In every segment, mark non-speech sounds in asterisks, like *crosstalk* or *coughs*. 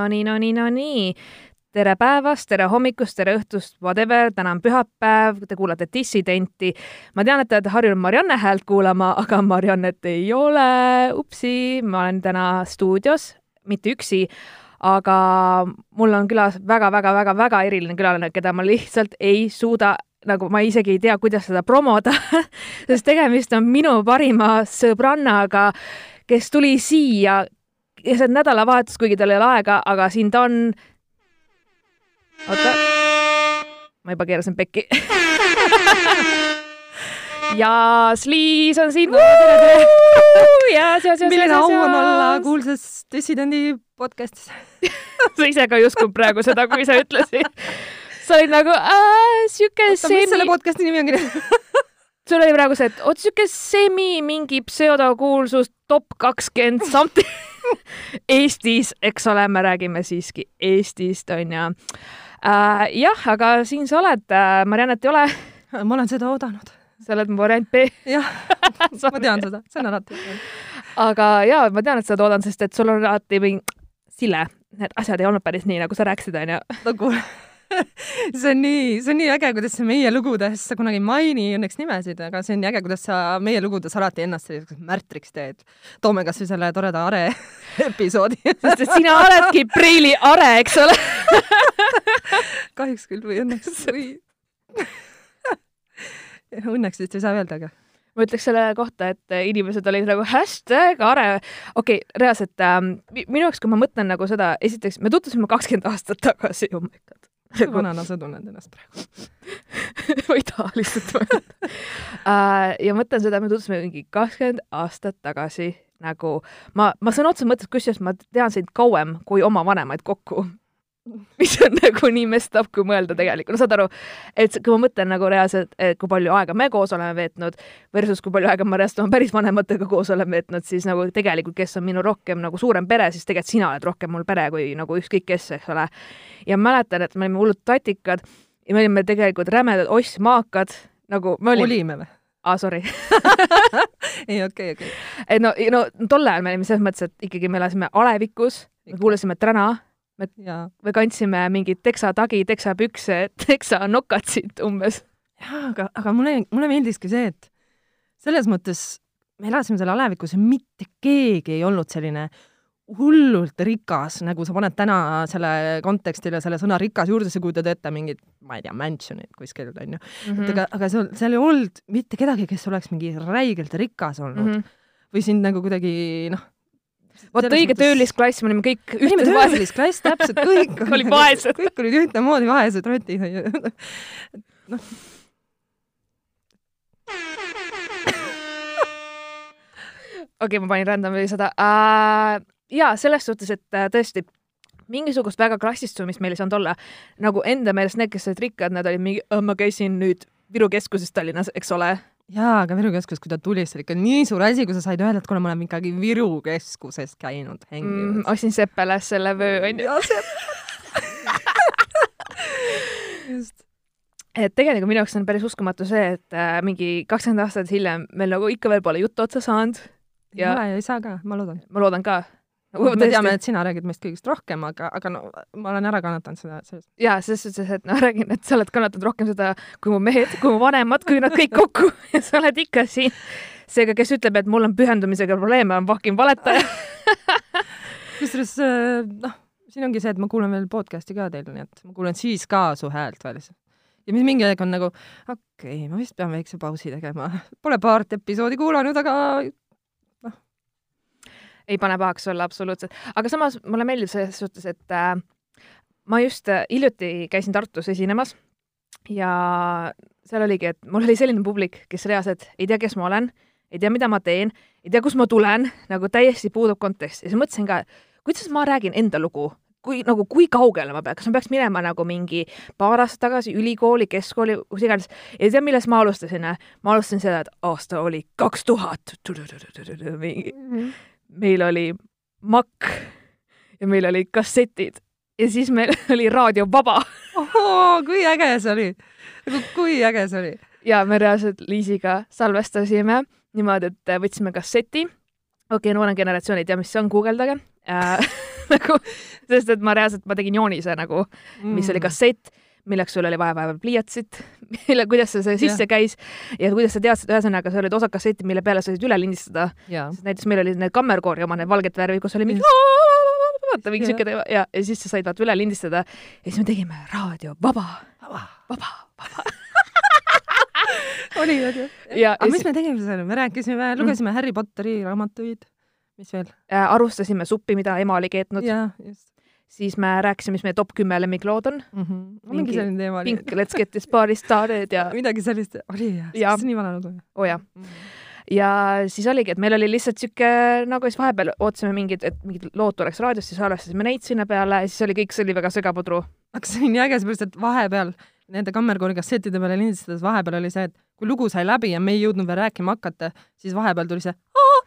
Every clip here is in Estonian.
no nii, no nii, no nii. tere päevast, tere hommikust, tere õhtust, whatever, täna on pühapäev, te kuulate Dissidenti. ma tean, et te olete harjunud Marianne häält kuulama, aga Mariannet ei ole. upsi, ma olen täna stuudios, mitte üksi, aga mul on külas väga-väga-väga-väga eriline külaline, keda ma lihtsalt ei suuda nagu ma isegi ei tea, kuidas seda promoda *laughs* sest tegemist on minu parima sõbrannaga, kes tuli siia keset nädalavahetust, kuigi tal ei ole aega, aga siin ta on. oota, ma juba keerasin pekki *laughs* ja Sliis on siin. milline au on olla kuulsas dissidendi podcastis *laughs* sa ise ka ei uskunud praegu seda, kui sa ütlesid. sa olid nagu siuke semi. mis selle podcasti nimi on *laughs* sul oli praegu see, et oot siuke semi mingi pseudokuulsus top kakskümmend something Eestis, eks ole, me räägime siiski Eestist, onju äh,. jah, aga siin sa oled äh,, Mariannet ei ole. ma olen seda oodanud. sa oled variant B. jah *laughs* ma tean seda, see on alati. aga jaa, ma tean, et sa oled oodanud, sest et sul on alati mingi, Sille, need asjad ei olnud päris nii, nagu sa rääkisid, onju. no kuule *laughs* see on nii, see on nii äge, kuidas sa meie lugudes, sa kunagi ei maini õnneks nimesid, aga see on nii äge, kuidas sa meie lugudes alati ennast selliseks märtriks teed. toome kasvõi selle toreda Are *laughs* episoodi. Sest et sina oledki Preili Are, eks ole. *laughs* Kahjuks küll või õnneks või õnneks vist ei saa öelda, aga ma ütleks selle kohta, et inimesed olid nagu hashtag Are, okei okay,, reaalselt ähm, minu jaoks, kui ma mõtlen nagu seda, esiteks me tutvusime kakskümmend aastat tagasi, oh my god kui vanana sa tunned ennast praegu *laughs* ma ei taha lihtsalt mõelda uh,. ja mõtlen seda, me tutvusime mingi kakskümmend aastat tagasi nagu ma, ma sõna otseses mõttes, kusjuures ma tean sind kauem kui oma vanemaid kokku *laughs* mis on nagu nii messed up, kui mõelda tegelikult, no saad aru, et kui ma mõtlen nagu reaalselt, et kui palju aega me koos oleme veetnud versus kui palju aega ma reaalselt oma päris vanematega koos olen veetnud, siis nagu tegelikult, kes on minu rohkem nagu suurem pere, siis tegelikult sina oled rohkem mul pere kui nagu ükskõik kes, eks ole. ja mäletan, et me olime hullud tatikad ja me olime tegelikult rämedad ossmaakad, nagu me olime. olime või? aa ah,, sorry *laughs* ei, okei okei et no, no tol ajal me olime selles mõttes, et ikkagi me elasime alevikus, me kuulasime Täna me, me kandsime mingeid teksatagi, teksapükse, *laughs* teksanokatsit umbes. jaa, aga, aga mulle, mulle meeldiski see, et selles mõttes me elasime seal alevikus ja mitte keegi ei olnud selline hullult rikas, nagu sa paned täna selle kontekstile selle sõna rikas juurde, sa kujutad ette mingit, ma ei tea, mansion'it kuskil, onju mm. -hmm. et aga, aga seal, seal ei olnud mitte kedagi, kes oleks mingi räigelt rikas olnud mm. -hmm. või sind nagu kuidagi noh, vot õige mõttes... töölisklass, me olime kõik olime töölisklass, täpselt, *laughs* kõik olid vaesed. kõik olid ühtemoodi vaesed rotid, onju. *laughs* noh. okei ma panin random'i seda uh,. jaa, selles suhtes, et uh, tõesti mingisugust väga klassistumist meil ei saanud olla. nagu enda meelest need, kes olid rikkad, nad olid mingi, ma käisin nüüd Viru keskuses Tallinnas, eks ole jaa, aga Viru keskus, kui ta tuli, see oli ikka nii suur asi, kui sa said öelda, et kuule, ma olen ikkagi Viru keskuses käinud hängimas mm,. ostsin Sepeles selle vöö, onju. *laughs* just. et tegelikult minu jaoks on päris uskumatu see, et äh, mingi kakskümmend aastat hiljem meil nagu ikka veel pole juttu otsa saanud. ja, ja ei saa ka, ma loodan. ma loodan ka me teame, et sina räägid meist kõigist rohkem, aga, aga no ma olen ära kannatanud seda, sellest. jaa, selles suhtes, et noh, räägin, et sa oled kannatanud rohkem seda kui mu mehed, kui mu vanemad, kui nad kõik kokku *laughs* ja sa oled ikka siin. seega, kes ütleb, et mul on pühendumisega probleeme, on fucking valetaja *laughs* kusjuures äh, noh, siin ongi see, et ma kuulan veel podcast'i ka teil, nii et ma kuulan siis ka su häält veel. ja mis mingi aeg on nagu, okei okay,, ma vist pean väikse pausi tegema. Pole paart episoodi kuulanud, aga ei pane pahaks olla absoluutselt, aga samas mulle meeldib selles suhtes, et äh, ma just äh, hiljuti käisin Tartus esinemas ja seal oligi, et mul oli selline publik, kes reaalselt ei tea, kes ma olen, ei tea, mida ma teen, ei tea, kust ma tulen, nagu täiesti puudub kontekst ja siis mõtlesin ka, kuidas ma räägin enda lugu, kui nagu, kui kaugele ma pean, kas ma peaks minema nagu mingi paar aastat tagasi ülikooli, keskkooli, kus iganes. ja tead, millest ma alustasin? ma alustasin seda, et aasta oli kaks tuhat. mingi mhm meil oli makk ja meil olid kassetid ja siis meil *laughs* oli raadio vaba. kui äge see oli! nagu kui äge see oli! ja me reaalselt Liisiga salvestasime niimoodi, et võtsime kasseti. okei okay,, noorem generatsioon ei tea, mis see on, guugeldage äh, *laughs* nagu, sest et ma reaalselt, ma tegin joonise nagu, mis Mm. oli kassett, milleks sul oli vaja vahepeal pliiatsit, mille, kuidas see, see sisse Jah. käis ja kuidas sa teadsid, ühesõnaga, see olid osad kassetid, mille peale sa said üle lindistada. näiteks meil olid need kammerkoori oma, need valget värvi, kus oli mingi vaata mingi siuke ja, ja siis sa said vaata üle lindistada ja siis me tegime raadio vaba, vaba. vaba, vaba. oli ju. ja aga mis me tegime seal, me rääkisime, lugesime Harry Potteri raamatuid, mis veel? äh, arustasime suppi, mida ema oli keetnud, siis me rääkisime, mis meie top kümme lemmiklood on, mm. -hmm. Mingi mingi selline teema oli. Pink, Let's get this party started ja, *laughs* midagi sellist oli jah ja., see on nii vana lugu. oo oh jah. ja siis oligi, et meil oli lihtsalt sihuke nagu siis vahepeal ootasime mingid, et mingid lood tuleks raadiost, siis salvestasime neid sinna peale ja siis oli kõik, see oli väga segapudru. aga see oli nii äge, seepärast et vahepeal nende kammerkoori kassettide peale lindistades vahepeal oli see, et kui lugu sai läbi ja me ei jõudnud veel rääkima hakata, siis vahepeal tuli see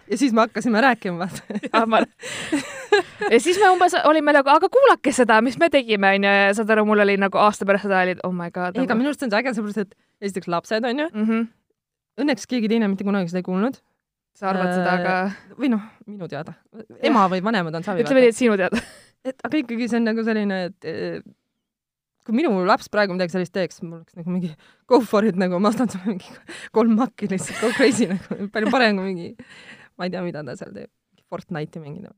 ja siis me hakkasime rääkima, vaata. *laughs* ja siis me umbes olime nagu, aga kuulake seda, mis me tegime, onju, ja saad aru, mul oli nagu aasta pärast seda oli, oh my god. ei, aga minu arust on see äge, seepärast et esiteks lapsed onju, mm. -hmm. õnneks keegi teine mitte kunagi seda ei kuulnud sa arvad seda, aga või noh, minu teada. ema või vanemad on savi. ütleme nii, et sinu teada. *laughs* et aga ikkagi see on nagu selline, et eh, kui minu laps praegu midagi sellist teeks, mul oleks nagu mingi go for it nagu, ma ostan sulle mingi kolm makki lihtsalt, go crazy nagu, palju parem kui mingi, ma ei tea, mida ta seal teeb, Fortnite'i mängida.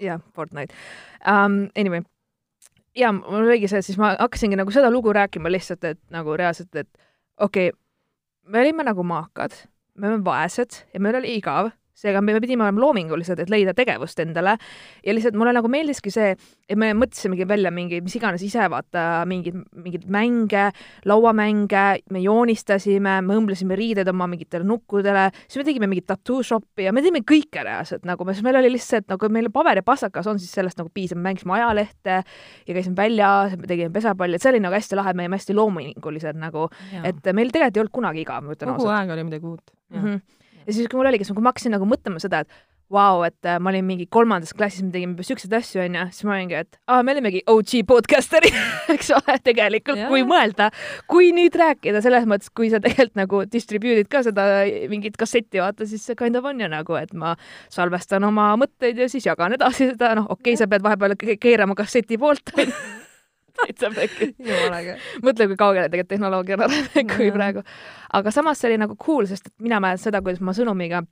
jah, Fortnite um,. Anyway, ja mul oligi see, siis ma hakkasingi nagu seda lugu rääkima lihtsalt, et nagu reaalselt, et okei okay,, me olime nagu maakad, me olime vaesed ja meil oli igav, seega me pidime olema loomingulised, et leida tegevust endale ja lihtsalt mulle nagu meeldiski see, et me mõtlesimegi välja mingi, mis iganes ise vaata mingeid, mingeid mänge, lauamänge, me joonistasime, me õmblesime riided oma mingitele nukkudele, siis me tegime mingit tattoo shop'i ja me tegime kõike reaalselt nagu, siis meil oli lihtsalt nagu meil paber ja pastakas on siis sellest nagu piisab, me mängisime ajalehte ja käisime väljas, me tegime pesapalli, et see oli nagu hästi lahe, me olime hästi loomingulised nagu, et meil tegelikult ei olnud kunagi igav, ma ütlen kogu ausalt aeg oli midagi uut. mm. -hmm. Ja siis, kui mul oligi, kui ma hakkasin nagu mõtlema seda, et vau, et äh, ma olin mingi kolmandas klassis, me tegime siukseid asju, onju, siis ma olingi, et aa, me olimegi OG podcaster'id, *laughs* eks ole, tegelikult, kui mõelda, kui nüüd rääkida selles mõttes, kui sa tegelikult nagu distribute'id ka seda mingit kassetti, vaata, siis see kind of on ju nagu, et ma salvestan oma mõtteid ja siis jagan edasi seda, noh, okei okay,, sa pead vahepeal ke- keerama kasseti poolt. *laughs* täitsa pekki. mõtle, kui kaugele tegelikult tehnoloogia on arenenud kui praegu. aga samas see oli nagu cool, sest et mina mäletan seda, kuidas ma sõnumiga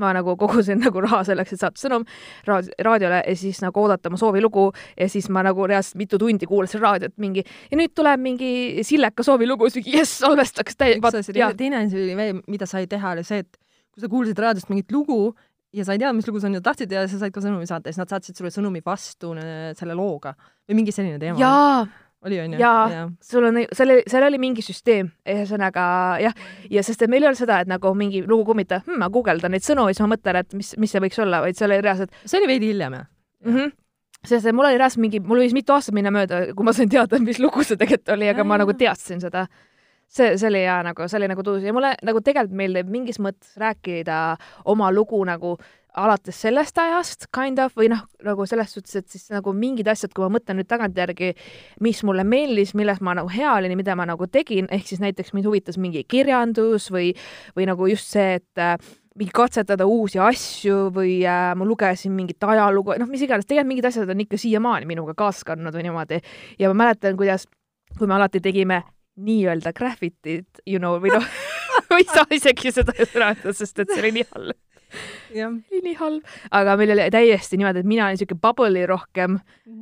ma nagu kogusin nagu raha selleks, et saata sõnum raad-, raadiole ja siis nagu oodata oma soovilugu ja siis ma nagu reaalselt mitu tundi kuulasin raadiot mingi ja nüüd tuleb mingi Silleka soovilugu, siis mingi jess, salvestaks täie-, üks asi teine asi mida sai teha, oli see, et kui sa kuulsid raadiost mingit lugu ja sa ei tea, mis lugu see on ja tahtsid teada, sa said ka sõnumi saata ja siis nad saatsid sulle sõnumi vastu selle looga või mingi selline teema. jaa, oli onju? Jaa. sul on, seal oli, seal oli mingi süsteem, ühesõnaga jah, ja sest et meil ei olnud seda, et nagu mingi lugu kummita hm,, ma guugeldan neid sõnu ja siis ma mõtlen, et mis, mis see võiks olla, vaid seal oli reaalselt see oli veidi hiljem jah? mm. -hmm. sest mul oli reaalselt mingi, mul võis mitu aastat minna mööda, kui ma sain teada, mis lugu see tegelikult oli, aga ma Jaa. nagu teadsin seda. see, see oli hea nagu, see oli nagu tuus ja mulle nagu tegelikult meeldib mingis mõttes rääkida oma lugu nagu alates sellest ajast kind of või noh, nagu selles suhtes, et siis nagu mingid asjad, kui ma mõtlen nüüd tagantjärgi, mis mulle meeldis, milles ma nagu hea olin ja mida ma nagu tegin, ehk siis näiteks mind huvitas mingi kirjandus või, või nagu just see, et äh, mingi katsetada uusi asju või äh, ma lugesin mingit ajalugu, noh, mis iganes, tegelikult mingid asjad on ikka siiamaani minuga kaasas kandnud või niimoodi. ja ma mäletan, kuidas, kui me alati tegime nii-öelda graffitit, you know, või noh, ma ei saa isegi seda sõna öelda, sest et see oli nii halb, oli nii halb. aga meil oli täiesti niimoodi, et mina olin siuke bubbly rohkem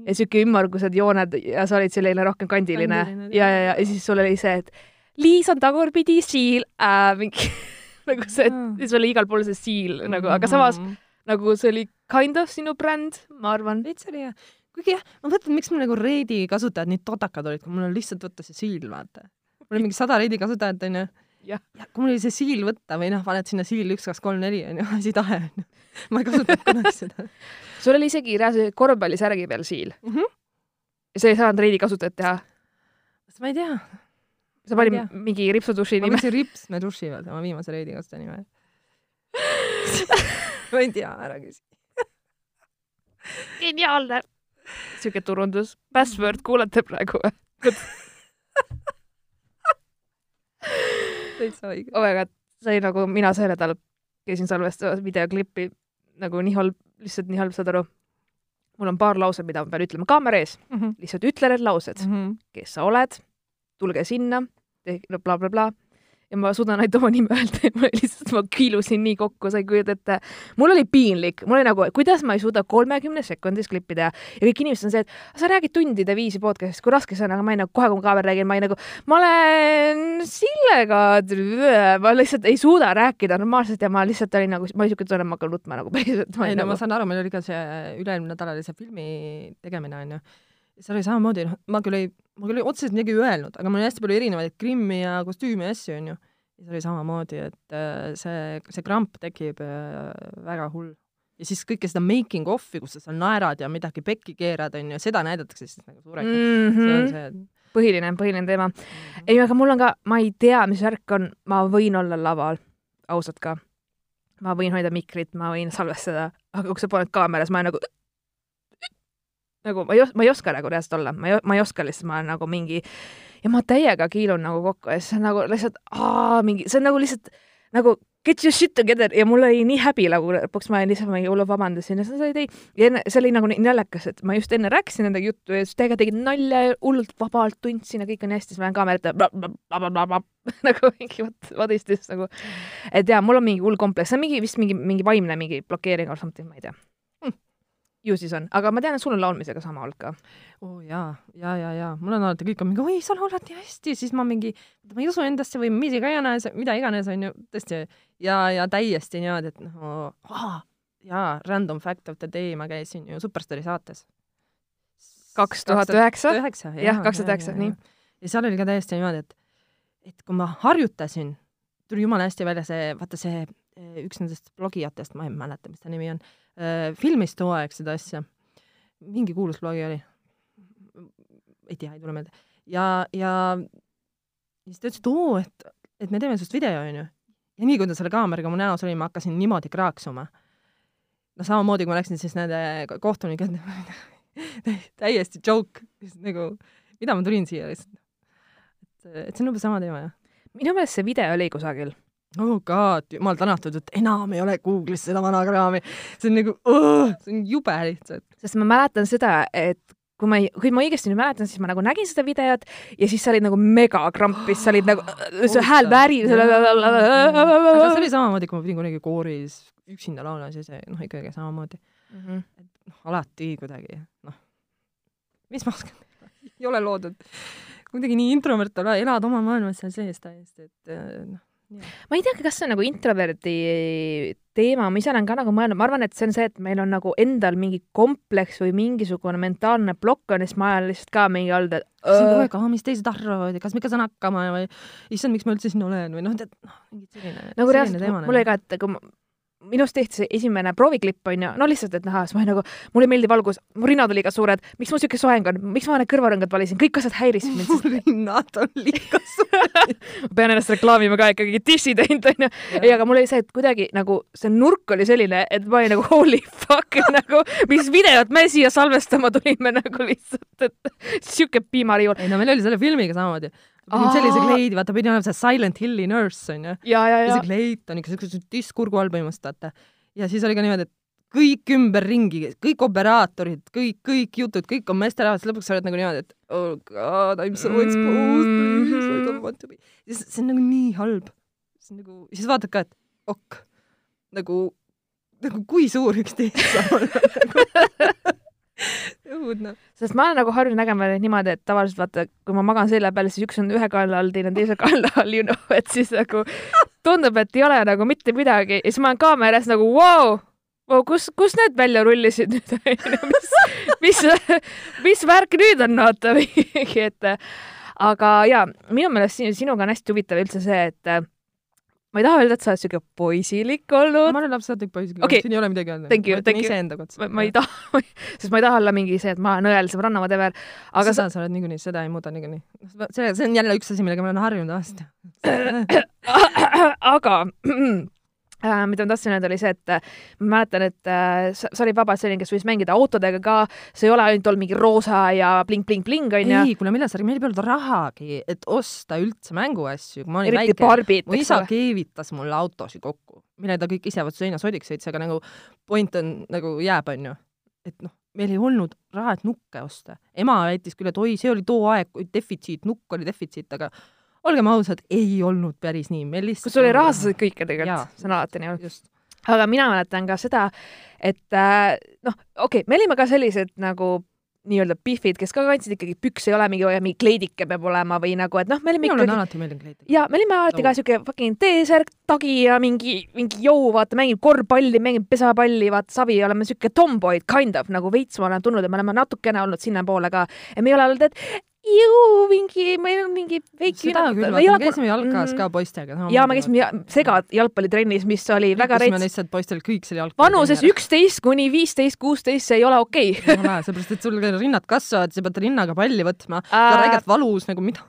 ja siuke ümmargused jooned ja sa olid selline rohkem kandiline, Kandiline, ja, ja, ja, ja siis sul oli see, et Liis on tagurpidi siil äh,, mingi *laughs* nagu see, siis oli igal pool see siil nagu, aga samas nagu see oli kind of sinu bränd, ma arvan. veits oli jah. Kuigi jah, ma mõtlen, miks mul nagu Reidi kasutajad nii totakad olid, kui mul on lihtsalt võtta see siil, vaata. mul oli mingi sada Reidi kasutajat, onju. Ja kui mul oli see siil võtta või noh, paned sinna siil üks, kaks, kolm, neli, onju, *laughs* asi tahe, onju. ma ei kasutanud kunagi seda *laughs* sul oli isegi reaalselt korvpallisärgi peal siil mm. -hmm. ja sa ei saanud Reidi kasutajat teha. ma ei tea, sa Ma panid mingi ripsuduši ma nime. võtsin ripsme duši pealt oma viimase Reidi kasutaja nime. *laughs* ma ei tea, ära küsi. geniaalne. Siuke turundus. Password, kuulete praegu või? täitsa õige. oh my god, see oli nagu mina see nädal käisin salvestamas videoklippi nagu nii halb lihtsalt nii halb, saad aru. mul on paar lauset, mida ma pean ütlema kaamera ees, Mhm. lihtsalt ütle need laused, Mhm. kes sa oled, tulge sinna, blablabla bla,. Bla. Ja ma suudan ainult oma nime öelda ja ma lihtsalt, ma kiilusin nii kokku, sa ei kujuta ette. mul oli piinlik, mul oli nagu, kuidas ma ei suuda kolmekümne sekundis klippi teha ja kõik inimesed on see, et sa räägid tundide viisi podcast'ist, kui raske see on, aga ma ei nagu kohe, kui ma kaamera räägin, ma ei nagu, ma olen Sillega, ma lihtsalt ei suuda rääkida normaalselt ja ma lihtsalt olin nagu, ma siuke tunne, ma hakkan nutma nagu päriselt. ei no ma saan aru, meil oli ka see üle-eelmine nädal oli see filmi tegemine onju. Seal oli samamoodi, noh, ma küll ei, ma küll ei otseselt midagi öelnud, aga mul oli hästi palju erinevaid grimmi ja kostüüme ja asju onju. ja see oli samamoodi, et äh, see, see kramp tekib äh, väga hull. ja siis kõike seda making of'i, kus sa seal naerad ja midagi pekki keerad onju, seda näidatakse siis nagu suureks mm. -hmm. see on -hmm. see põhiline, põhiline teema. ei, aga mul on ka, ma ei tea, mis värk on, ma võin olla laval, ausalt ka. ma võin hoida mikrit, ma võin salvestada, aga kui sa paned kaameras, ma olen nagu nagu ma ei ma ei oska nagu reaalselt olla, ma ei, ma ei oska lihtsalt, ma olen nagu mingi ja ma täiega kiilun nagu kokku ja siis on nagu lihtsalt aa, mingi, see on nagu lihtsalt nagu get your shit together ja mul oli nii häbi nagu lõpuks ma lihtsalt mingi hullult vabandasin ja siis nad olid ei ja see oli nagu nii naljakas, et ma just enne rääkisin nendega juttu ja siis täiega tegid nalja ja hullult vabalt tundsin ja kõik on hästi, siis ma lähen kaamera ette *laughs* nagu mingi what, what is this nagu et jaa, mul on mingi hull kompleks, see on mingi vist mingi mingi vaimne mingi blokeering or something, ma ei tea. Ju siis on, aga ma tean, et sul on laulmisega sama olnud ka. oo oh, jaa, ja, ja, ja mul on alati kõik on mingi oi, sa laulad nii hästi, siis ma mingi, ma ei usu endasse või mis iganes, mida iganes onju, tõesti. Ja, ja täiesti niimoodi, et noh, jaa, random fact of the day, ma käisin ju Superstaari saates. kaks tuhat üheksa, üheksa, jah, kaks tuhat üheksa, nii. ja seal oli ka täiesti niimoodi, et, et kui ma harjutasin, tuli jumala hästi välja see, vaata see eh, üks nendest blogijatest, ma ei mäleta, mis ta nimi on, filmis too aeg seda asja. mingi kuulus blogi oli. ei tea, ei tule meelde. ja, ja siis ta ütles, et oo, et, et me teeme sinust video, onju. ja nii, kui ta selle kaameraga mu näos oli, ma hakkasin niimoodi kraaksuma. no samamoodi, kui ma läksin siis nende kohtunike *laughs* täiesti joke, nagu mida ma tulin siia lihtsalt. et, et see on umbes sama teema, jah. minu meelest see video oli kusagil. Oh god, jumal tänatud, et enam ei ole Google'is seda vana kraami. see on nagu, see on jube lihtsalt. sest ma mäletan seda, et kui ma ei, kui ma õigesti nüüd mäletan, siis ma nagu nägin seda videot ja siis sa olid nagu megakrampis, sa olid nagu, *gasps* see hääl väris. *laughs* aga see oli samamoodi, kui ma pidin kunagi kooris üksinda laulma, siis noh, ikkagi samamoodi. Mhm. noh, alati kuidagi, noh, mis ma oskan teha, *laughs* ei ole loodud kuidagi nii introvert olla, elad oma maailmas seal sees täiesti, et noh, ma ei teagi, kas see on nagu introverdi teema, ma ise olen ka nagu mõelnud, ma arvan, et see on see, et meil on nagu endal mingi kompleks või mingisugune mentaalne plokk on ja siis ma olen lihtsalt ka mingi olnud, et kas on kogu öö, aeg, aa, mis teised arvavad ja kas ma ikka saan hakkama? või issand, miks ma üldse siin olen? või noh, tead, noh, mingid selline nagu reaalselt teema, mul oli ka, et kui ma minust tehti see esimene prooviklipp onju, no lihtsalt, et näha, siis ma olin nagu, mulle ei meeldi valgus, mu rinnad on liiga suured, miks mul siuke soeng on, miks ma need kõrvarõngad valisin, kõik asjad häirisid mind, mu rinnad on liiga *laughs* suured. ma pean ennast reklaamima ka ikkagi dissi teinud onju. ei, aga mul oli see, et kuidagi nagu see nurk oli selline, et ma olin nagu holy fuck nagu mis videot me siia salvestama tulime nagu lihtsalt, et siuke piimariiul. ei no meil oli selle filmiga samamoodi. Pidin sellise kleidi, vaata pidi olema see Silent Hilli nurse onju. ja, ja, ja see kleit on ikka siukse disk kurgu all põhimõtteliselt vaata. ja siis oli ka niimoodi, et kõik ümberringi, kõik operaatorid, kõik, kõik jutud, kõik on meesterahvas, lõpuks sa oled nagu niimoodi, et oh god, I m so exposed, please, I don't want to be. see on nagu nii halb. see on nagu, siis vaatad ka, et ok, nagu, nagu kui suur üks teist saab olla. *laughs* õudne. sest ma olen nagu harjunud nägema neid niimoodi, et tavaliselt vaata, kui ma magan selja peal, siis üks on ühe kaela all, teine on teise kaela all, you know, et siis nagu tundub, et ei ole nagu mitte midagi. Ja siis ma olen kaameras nagu vau! Wow,, wow, kus, kus need välja rullisid nüüd, *laughs* mis, mis, mis värk nüüd on, vaata *laughs* et aga jaa, minu meelest sinu- sinuga on hästi huvitav üldse see, et ma ei taha öelda, et sa oled siuke poisilik olnud, ma olen lapsesaadik poisiga Okei. siin ei ole midagi öelda. Thank you, ma thank you. ma, ma ei taha, *laughs* sest ma ei taha olla mingi see, et ma olen õel sõbranna, whatever, aga aga sa seda sa oled niikuinii, seda ei muuda niikuinii. see, see on jälle üks asi, millega ma olen harjunud aasta. *coughs* aga *clears throat* *coughs* äh, mida ma tahtsin öelda, oli see, et äh, ma mäletan, et äh, sa, olid vabalt selline, kes võis mängida autodega ka, see ei ole ainult olnud mingi roosa ja bling-bling-bling onju, ei, kuule, millal sa, meil ei olnud rahagi, et osta üldse mänguasju, kui ma olin eriti väike. mu isa keevitas mulle autosid kokku, mille ta kõik ise vastu seina sodiks sõits, aga nagu point on nagu jääb, onju. et noh, meil ei olnud raha, et nukke osta. ema väitis küll, et oi, see oli too aeg, kui defitsiit, nukk oli defitsiit, aga olgem ausad, ei olnud päris nii, meil lihtsalt kui sul oli raha, sa said kõike tegelikult, see on alati nii aga mina mäletan ka seda, et äh, noh, okei okay,, me olime ka sellised nagu nii-öelda pihvid, kes ka kandsid ikkagi pükse, ei ole mingi, mingi kleidike peab olema või nagu, et noh, me olime minule on ikkagi alati meeldinud kleid. ja me olime alati ka No. siuke fucking T-särk, tagi ja mingi, mingi jõu, vaata, mängib korvpalli, mängib pesapalli, vaata savi, oleme siuke tomboid kind of nagu veits ma olen tundnud ja me oleme natukene olnud sinnapoole ka. ja me ei ole olnud, et jõu, mingi, meil on mingi veiki. seda küll, me käisime jalkas ka poistega. ja me käisime segad jalgpallitrennis, mis oli väga rets. lihtsalt poistel kõik selle jalgpalli. vanuses. üksteist kuni viisteist, kuusteist, see ei ole okei okay. *laughs* ei ole, seepärast et sul rinnad kasvavad, sa pead rinnaga palli võtma, Äh. räigelt valus nagu mida,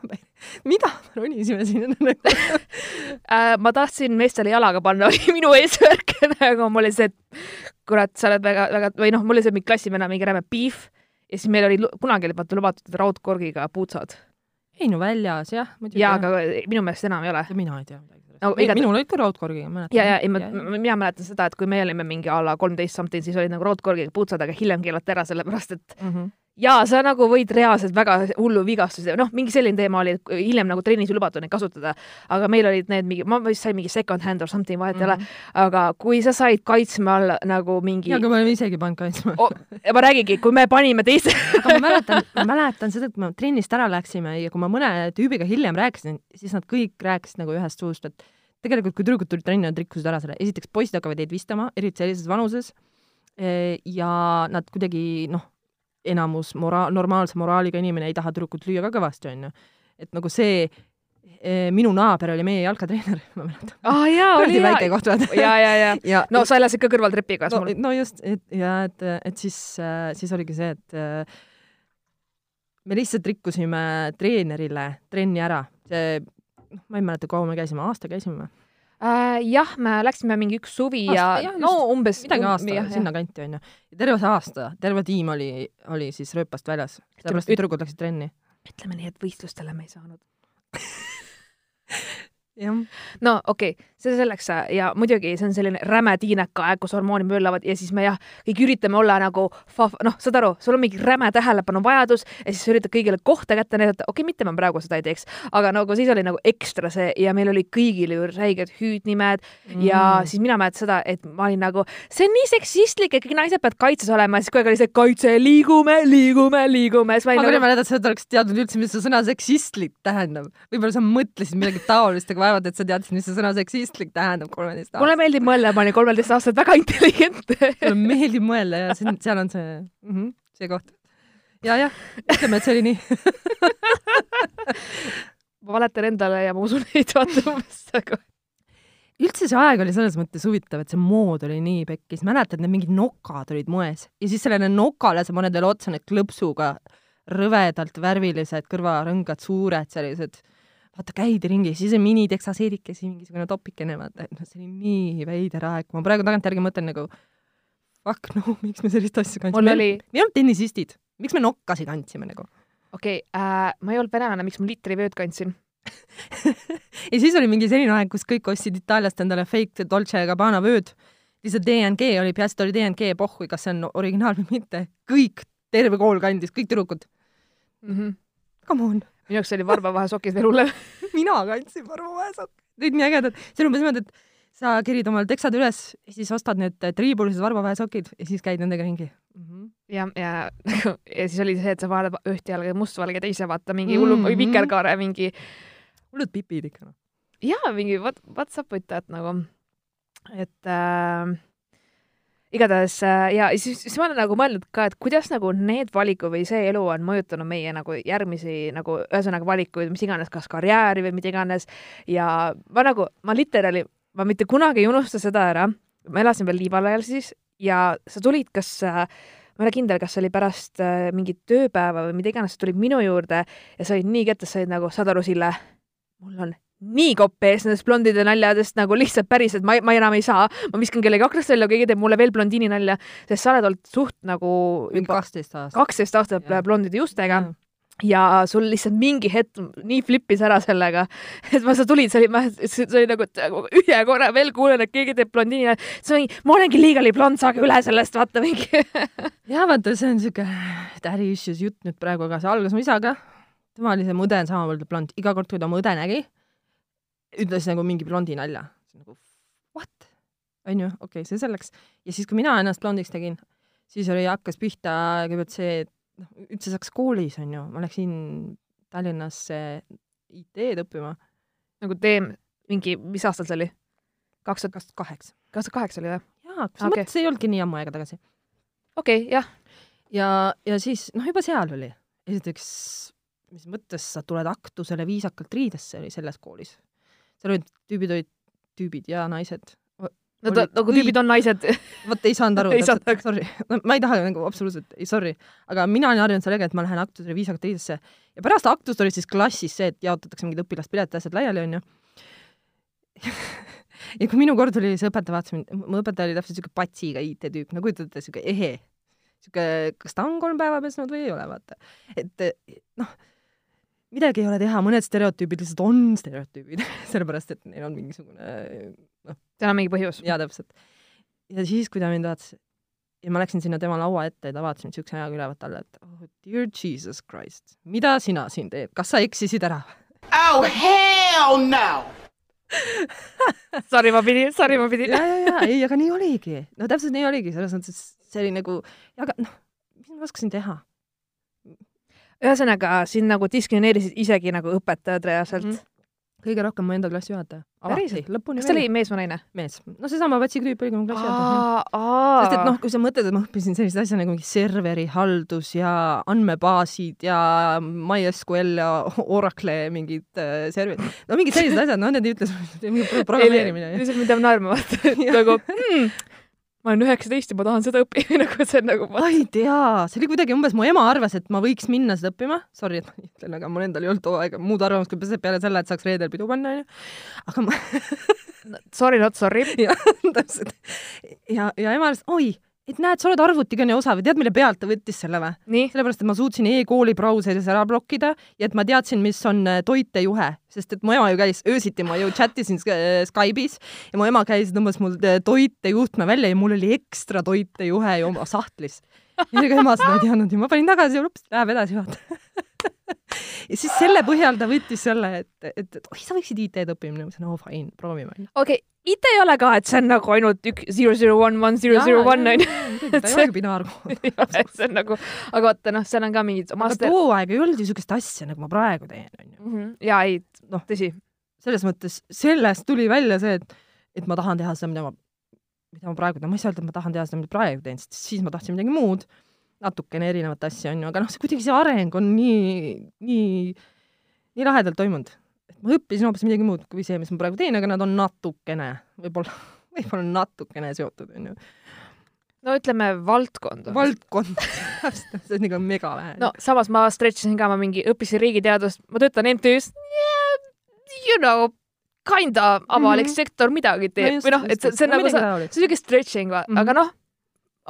mida me ronisime sinna nagu. *laughs* äh, ma tahtsin meestele jalaga panna, *laughs* oli minu eesmärk nagu mul oli see, et kurat, sa oled väga, väga või noh, mul oli see mingi klassivenna mingi räme beef ja siis meil oli kunagi oli vaata lubatud raudkorgiga puutsad ei no väljas jah, muidugi. ja aga minu meelest enam ei ole. mina ei tea midagi No igatahes- minul olid ka raudkorgiga, mäletan. ja, ja ma, mina mäletan seda, et kui me olime mingi a la kolmteist something, siis olid nagu raudkorgiga puutsad, aga hiljem keelati ära, sellepärast et mm. -hmm. jaa, sa nagu võid reaalselt väga hullu vigastuse, noh, mingi selline teema oli, et hiljem nagu trennis ei lubatud neid kasutada, aga meil olid need mingi, ma vist sain mingi second hand or something, vahet ei ole, aga kui sa said kaitsme all nagu mingi ja, aga me oleme isegi pannud kaitsma. Oh,, ma räägingi, kui me panime teiste *laughs* aga ma mäletan, ma mäletan seda, et kui me trennist ära läksime ja kui ma mõne tüübiga hiljem rääkisin, siis nad kõik rääkisid nagu ühest suust, et tegelikult kui tüdrukud tulid trenni, nad rikkusid ära selle, esiteks poisid hakkavad teid vistama, eriti sellises vanuses, ja nad kuidagi noh, enamus mora-, normaalse moraaliga inimene ei taha tüdrukut lüüa ka kõvasti, onju. et nagu see, minu naaber oli meie jalkatreener, *laughs* ma mäletan. aa ah, kuradi väike koht, vaata. ja, ja, ja. *laughs* ja no sa elasid ka kõrval trepiga, no, mul. no just, et ja et, et siis, siis oligi see, et äh, me lihtsalt rikkusime treenerile trenni ära. see, noh, ma ei mäleta, kaua me käisime, aasta käisime või? Äh, jah, me läksime mingi üks suvi Aasta, ja jah, no umbes midagi aasta sinnakanti onju. terve see aasta, terve tiim oli, oli siis rööpast väljas, sellepärast et tüdrukud läksid trenni. ütleme nii, et võistlustele me ei saanud. *laughs* no okei okay,, see selleks ja muidugi see on selline räme tiineka aeg, kus hormoonid möllavad ja siis me jah, kõik üritame olla nagu noh, saad aru, sul on mingi räme tähelepanuvajadus ja siis sa üritad kõigile kohta kätte näidata, okei okay,, mitte ma praegu seda ei teeks, aga nagu siis oli nagu ekstra see ja meil oli kõigil ju räiged hüüdnimed mm. ja siis mina mäletan seda, et ma olin nagu, see on nii seksistlik, et kõik naised peavad kaitses olema ja siis kogu aeg oli see kaitse, liigume, liigume, liigume, ma olin küll ei nagu, mäleta, et sa oleks teadnud üldse, mis see sõna seksistlik tähendab. võib-olla sa mõtlesid midagi taolist, aga vaevalt, et sa teadsid, mis see sõna seksistlik tähendab kolmeteist aastat. mulle meeldib mõelda, ma olin kolmeteist aastat väga intelligentne mulle meeldib mõelda ja on, seal on see mm, -hmm, see koht. ja, jah, ütleme, et see oli nii. *laughs* ma valetan endale ja ma usun neid, vaata umbes nagu üldse see aeg oli selles mõttes huvitav, et see mood oli nii pekkis, mäletad, need mingid nokad olid moes ja siis sellele nokale sa paned veel otsa need klõpsuga rõvedalt värvilised kõrvarõngad, suured sellised, vaata käidi ringi, siis on miniteksaseedikesi, mingisugune topikene, vaata, noh, see oli nii veider aeg, ma praegu tagantjärgi mõtlen nagu fuck no, *laughs* miks me sellist asja kandsime. mul oli, me ei olnud tennisistid, miks me nokkasid kandsime nagu? okei okay, äh,, ma ei olnud venelane, miks ma liitrivööd kandsin? *laughs* ja siis oli mingi selline aeg, kus kõik ostsid Itaaliast endale fake Dolce Gabbana vööd. lihtsalt DNG oli, peaasi, et oli DNG, pohhui, kas see on originaal või mitte. kõik, terve kool kandis, kõik tüdrukud. Mm -hmm. Come on, minu jaoks oli varbavahesokid veel hullem. *laughs* mina kandsin varbaväesokk. Need nii ägedad. see on umbes niimoodi, et sa kerid omal teksad üles ja siis ostad need triibulised varbaväesokid ja siis käid nendega ringi mm. -hmm. ja, ja *laughs* ja siis oli see, et sa vaatad ühte jalga mustvalge, teise vaata mingi hullu mm. -hmm. vikerkaare mingi hullud pipid ikka noh. ja mingi what, what's up with that nagu, et äh, igatahes äh, ja siis, siis ma olen nagu mõelnud ka, et kuidas nagu need valikud või see elu on mõjutanud meie nagu järgmisi nagu ühesõnaga valikuid, mis iganes, kas karjääri või mida iganes. Ja ma nagu, ma literaali, ma mitte kunagi ei unusta seda ära, ma elasin veel Liival ajal siis ja sa tulid, kas äh, ma ei ole kindel, kas see oli pärast äh, mingit tööpäeva või mida iganes, sa tulid minu juurde ja sa olid nii kettas, sa olid nagu, saad aru, Sille, mul on nii kopp ees nendest blondide naljadest nagu lihtsalt päriselt, ma, ma enam ei saa, ma viskan kellegi aknast välja, keegi teeb mulle veel blondiini nalja, sest sa oled olnud suht nagu juba kaksteist aastat. kaksteist aastat blondide justega ja sul lihtsalt mingi hetk nii flipis ära sellega, et ma, sa tulid, see oli, ma, see oli nagu, et ühe korra veel kuulen, et keegi teeb blondiini ja siis ma mingi, ma olengi liiga blond, saage üle sellest, vaata mingi. *laughs* Ja vaata, see on siuke daddy issues jutt nüüd praegu, aga see algas mu isaga. tema oli see mu õde on samamoodi blond, iga kord, kui ta mu õde nägi, ütles nagu mingi blondi nalja. nagu what? onju, okei okay,, see selleks. ja siis, kui mina ennast blondiks tegin, siis oli, hakkas pihta kõigepealt see, et noh, üldse saaks koolis, on ju, ma läksin Tallinnasse IT-d õppima. nagu teem, mingi, mis aastal see oli? kaks tuhat kaheksa. kaks tuhat kaheksa oli või? jaa, selles okay. mõttes ei olnudgi nii ammu aega tagasi. okei okay,, jah. ja, ja siis, noh, juba seal oli. esiteks, mis mõttes sa tuled aktusele viisakalt riidesse, oli selles koolis. Seal olid, tüübid olid, tüübid ja naised no ta, nagu tüübid on naised. *laughs* vot ei saanud *laughs* aru aru. sorry no,, ma ei taha nagu absoluutselt, ei sorry, aga mina olin harjunud sellega, et ma lähen aktusele viisakalt riidesse ja pärast aktust oli siis klassis see, et jaotatakse mingid õpilaspiletid, asjad laiali, onju. *laughs* ja kui minu kord oli, see õpetaja vaatas mind, mu õpetaja oli täpselt siuke patsiga IT-tüüp, no kujutate ette, siuke ehe, siuke, kas ta on kolm päeva pesnud või ei ole, vaata. et noh midagi ei ole teha, mõned stereotüübid lihtsalt on stereotüübid *laughs* sellepärast et neil on mingisugune noh. seal on mingi põhjus. jaa, täpselt. ja siis, kui ta mind vaatas ja ma läksin sinna tema laua ette ja ta vaatas mind siukse näoga ülevalt alla, et oh dear Jesus Christ, mida sina siin teed, kas sa eksisid ära? Oh hell no! *laughs* Sorry, ma pidin, sorry, ma pidin. ja, ja, ja ei, aga nii oligi. no täpselt nii oligi, selles mõttes, et see oli nagu, aga noh, mis ma oskasin teha ühesõnaga, sind nagu diskrimineerisid isegi nagu õpetajad reaalselt mm. -hmm kõige rohkem mu enda klassijuhataja. päriselt? kas ta oli mees või naine? mees. no seesama Vatsiga tüüp oligi mu klassijuhataja. sest et noh, kui sa mõtled, et ma õppisin sellist asja nagu mingi serveri haldus ja andmebaasid ja MySQL ja Oracle mingid äh, serverid, no mingid sellised asjad, noh, need ei ütle sulle programmeerimine. lihtsalt mind jääb naerma vaata, *laughs* nagu hmm, ma olen üheksateist ja ma tahan seda õppida, *laughs* nagu see on nagu ma ei tea, see oli kuidagi umbes, mu ema arvas, et ma võiks minna seda õppima, sorry, et ma ütlen, aga mul endal ei olnud too aeg muud arvamust kui peale selle, et saaks reedel pidu panna, onju. aga ma Sorry not sorry. *laughs* jah, täpselt. ja, ja ema ütles, oi et näed, sa oled arvutiga nii osav ja tead, mille pealt ta võttis selle või? sellepärast, et ma suutsin e-kooli brauseris ära blokkida ja et ma teadsin, mis on äh, toitejuhe, sest et mu ema ju käis öösiti, ma ju chat isin äh, Skype'is ja mu ema käis, tõmbas mul äh, toitejuhtme välja ja mul oli ekstra toitejuhe ju oma sahtlis. ja ega ema seda ei teadnud ja ma panin tagasi ja ups, läheb edasi, vaata *laughs* ja siis selle põhjal ta võttis selle, et, et, et oi, sa võiksid IT-d õppima. ma ütlesin, oo fine, proovime. okei okay., IT ei ole ka, et see on nagu ainult üks zero zero one one zero zero one onju. *laughs* ta ei olegi binaarkood. *laughs* see on nagu, aga vaata noh, seal on ka mingid master.... aga too aeg ei olnud ju siukest asja, nagu ma praegu teen onju. Mhm. ja ei, noh, tõsi. selles mõttes sellest tuli välja see, et, et ma tahan teha seda, mida ma, mida ma praegu teen, ma ei saa öelda, et ma tahan teha seda, mida praegu teen, sest siis ma tahtsin midagi muud, natukene erinevat asja onju, aga noh, see kuidagi see areng on nii, nii, nii lahedalt toimunud ma õppisin hoopis midagi muud kui see, mis ma praegu teen, aga nad on natukene, võib-olla, *laughs* võib-olla natukene seotud, onju. no ütleme valdkond. valdkond *laughs* see on ikka mega vähe. no samas ma stretch isin ka, ma mingi õppisin riigiteadust, ma töötan MTÜ-s yeah,, you know, kinda avalik mm -hmm. sektor midagi teeb no või noh, et see, see on no, nagu see, see on siuke stretching mm, -hmm. aga noh,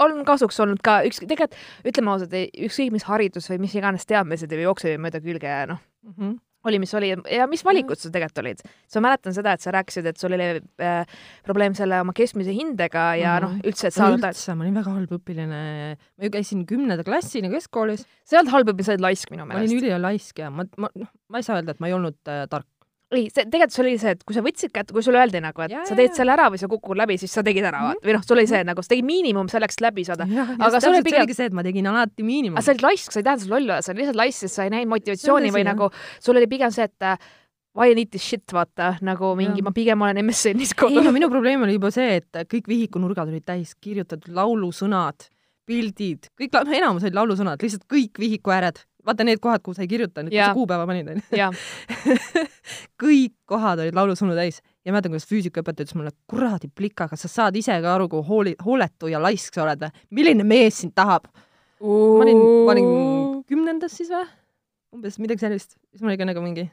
on kasuks olnud ka üks, tegelikult ütleme ausalt, ükskõik mis haridus või mis iganes teadmised ei jookse mööda külge, noh mm -hmm oli, mis oli ja mis valikud sul tegelikult olid? ma mäletan seda, et sa rääkisid, et sul oli äh, probleem selle oma keskmise hindega ja mm -hmm. noh, üldse, et saada üldse, ma olin väga halb õpilane. ma ju käisin kümnenda klassini keskkoolis. sa ei olnud halb õpilane, sa olid laisk minu meelest. ma olin ülilaisk ja ma, ma, noh, ma ei saa öelda, et ma ei olnud äh, tark ei, see tegelikult see oli see, et kui sa võtsid kätte, kui sulle öeldi nagu, et ja, sa teed selle ära või sa kukud läbi, siis sa tegid ära mm, -hmm. või noh, sul oli see nagu, sa tegid miinimum selleks, läbi saada. aga sul oli pigem. see, et ma tegin alati miinimum. aga sa olid laisk, sa ei tähenda, sa loll oled, sa olid lihtsalt laisk, sest sa ei näinud motivatsiooni või jah. nagu sul oli pigem see, et why I need this shit, vaata, nagu mingi, ma pigem olen MSN-is kodus. ei no minu probleem oli juba see, et kõik vihikunurgad olid täis kirjutatud laulusõnad, pildid, kõik, no enamus olid laulusõnad, lihtsalt kõik vihiku ääred vaata need kohad, kuhu sa ei kirjutanud, kus sa kuupäeva panid, onju. *laughs* kõik kohad olid laulusõnu täis ja mäletan, kuidas füüsikaõpetaja ütles mulle, kuradi plika, kas sa saad ise ka aru, kui hooli, hooletu ja laisk sa oled milline mees sind tahab? ma olin, ma olin kümnendas siis või? umbes midagi sellist. siis ma olin ka nagu mingi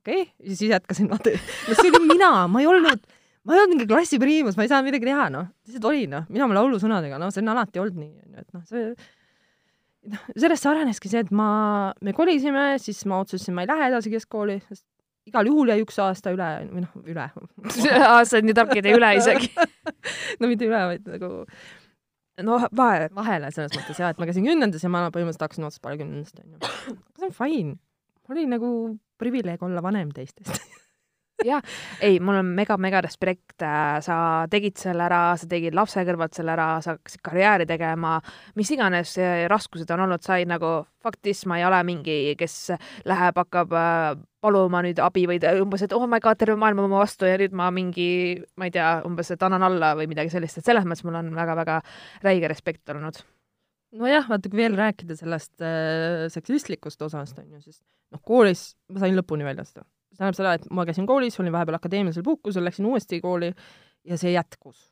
okei okay., siis jätkasin, vaata. no see olin mina, ma ei olnud, ma ei olnud mingi klassi priimus, ma ei saanud midagi teha, noh. lihtsalt oli, noh. mina oma laulusõnadega, noh, see on alati olnud nii, onju, et noh, see noh, sellest areneski see, et ma, me kolisime, siis ma otsustasin, ma ei lähe edasi keskkooli, sest igal juhul jäi üks aasta üle või noh, üle sa oled nii tark, et ei üle isegi. *laughs* no mitte üle, vaid nagu no vahe. vahele selles mõttes jah, et ma käisin kümnendas ja ma põhimõtteliselt hakkasin otsast peale kümnendast onju. see on fine, oli nagu privileeg olla vanem teistest. *laughs* ei, mul on mega-mega respekt, sa tegid selle ära, sa tegid lapse kõrvalt selle ära, sa hakkasid karjääri tegema, mis iganes eh, raskused on olnud, sa ei nagu, fuck this, ma ei ole mingi, kes läheb, hakkab äh, paluma nüüd abi või umbes, et oh my god, terve maailm on mu vastu ja nüüd ma mingi, ma ei tea, umbes, et annan alla või midagi sellist, et selles mõttes mul on väga-väga räige respekt olnud. nojah, vaata kui veel rääkida sellest äh, seksistlikust osast onju, siis noh, koolis ma sain lõpuni välja seda. See tähendab seda, et ma käisin koolis, olin vahepeal akadeemilisel puhkusel, läksin uuesti kooli ja see jätkus.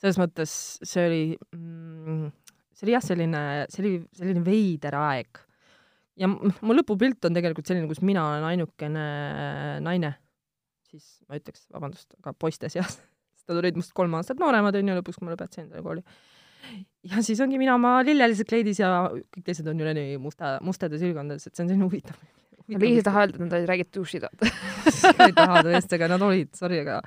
selles mõttes see oli mm,, see oli jah, selline, see oli selline veider aeg. ja mu lõpupilt on tegelikult selline, kus mina olen ainukene naine, siis ma ütleks, vabandust, aga poiste seas, *laughs* sest nad olid must kolm aastat nooremad onju, lõpuks kui ma lõpetasin selle kooli ja siis ongi mina oma lillelises kleidis ja kõik teised on üleni musta, mustades ülgondades, et see on selline huvitav. *laughs* Liis ei taha öelda, et nad olid räägid dušid. ei taha tõesti, aga nad olid, sorry, aga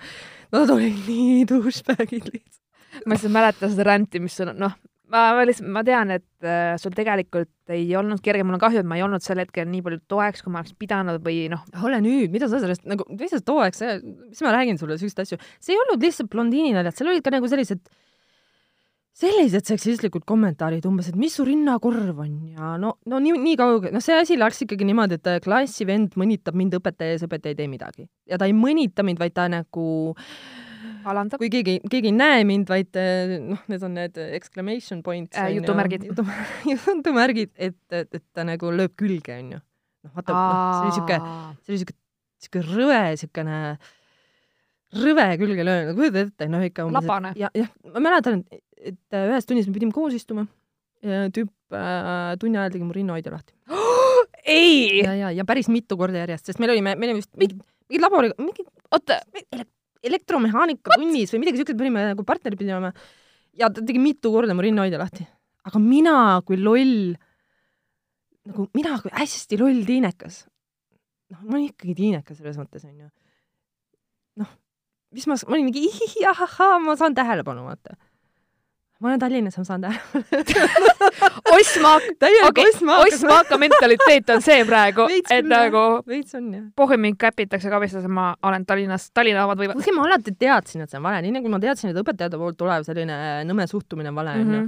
nad olid nii douchebag'id lihtsalt. ma lihtsalt mäletan seda ränti, mis on, noh, ma ma lihtsalt, ma tean, et äh, sul tegelikult ei olnud kerge, mul on kahju, et ma ei olnud sel hetkel nii palju toeks, kui ma oleks pidanud või noh, ole nüüd, mida sa sellest nagu, mis sa toeks, mis ma räägin sulle selliseid asju, see ei olnud lihtsalt blondiini naljad, seal olid ka nagu sellised sellised seksistlikud kommentaarid umbes, et mis su rinnakorv on ja no, no nii, nii kaugel, noh, see asi läks ikkagi niimoodi, et klassivend mõnitab mind õpetaja ees, õpetaja ei tee midagi. ja ta ei mõnita mind, vaid ta nagu alandab. kui keegi, keegi ei näe mind, vaid eh, noh, need on need exclamation points Äh, jutumärgid. jutum- *laughs* jutumärgid, et, et, et ta nagu lööb külge, onju. noh, vaata, noh, see oli siuke, see oli siuke, siuke rõve, siukene rõve külge löönud, kujutad ette, noh ikka Labane. ja, jah, ma mäletan, et, et ühes tunnis me pidime koos istuma ja tüüp äh, tunni ajal tegi mu rinnahoidja lahti. *gasps* ei, ja, ja, ja päris mitu korda järjest, sest meil oli, meil oli vist mingid, mingid labori, mingid oota, elektromehaanika tunnis või midagi siukest, me olime nagu partnerid pidime ja ta tegi mitu korda mu rinnahoidja lahti. aga mina kui loll, nagu mina kui hästi loll tiinekas, noh, ma olin ikkagi tiinekas selles mõttes onju. noh, mis ma, ma olin mingi ahahaa, ma saan tähelepanu, vaata. Ma olen Tallinnas, ma saan. Osmak, täielik okei, osmaak. Osmaka mentaliteet on see praegu, et nagu mind käpitakse kabistas, ma olen Tallinnas, Tallinna omad võivad. kuigi ma alati teadsin, et see on vale, nii nagu ma teadsin, et õpetajate poolt tulev selline nõme suhtumine on vale, onju.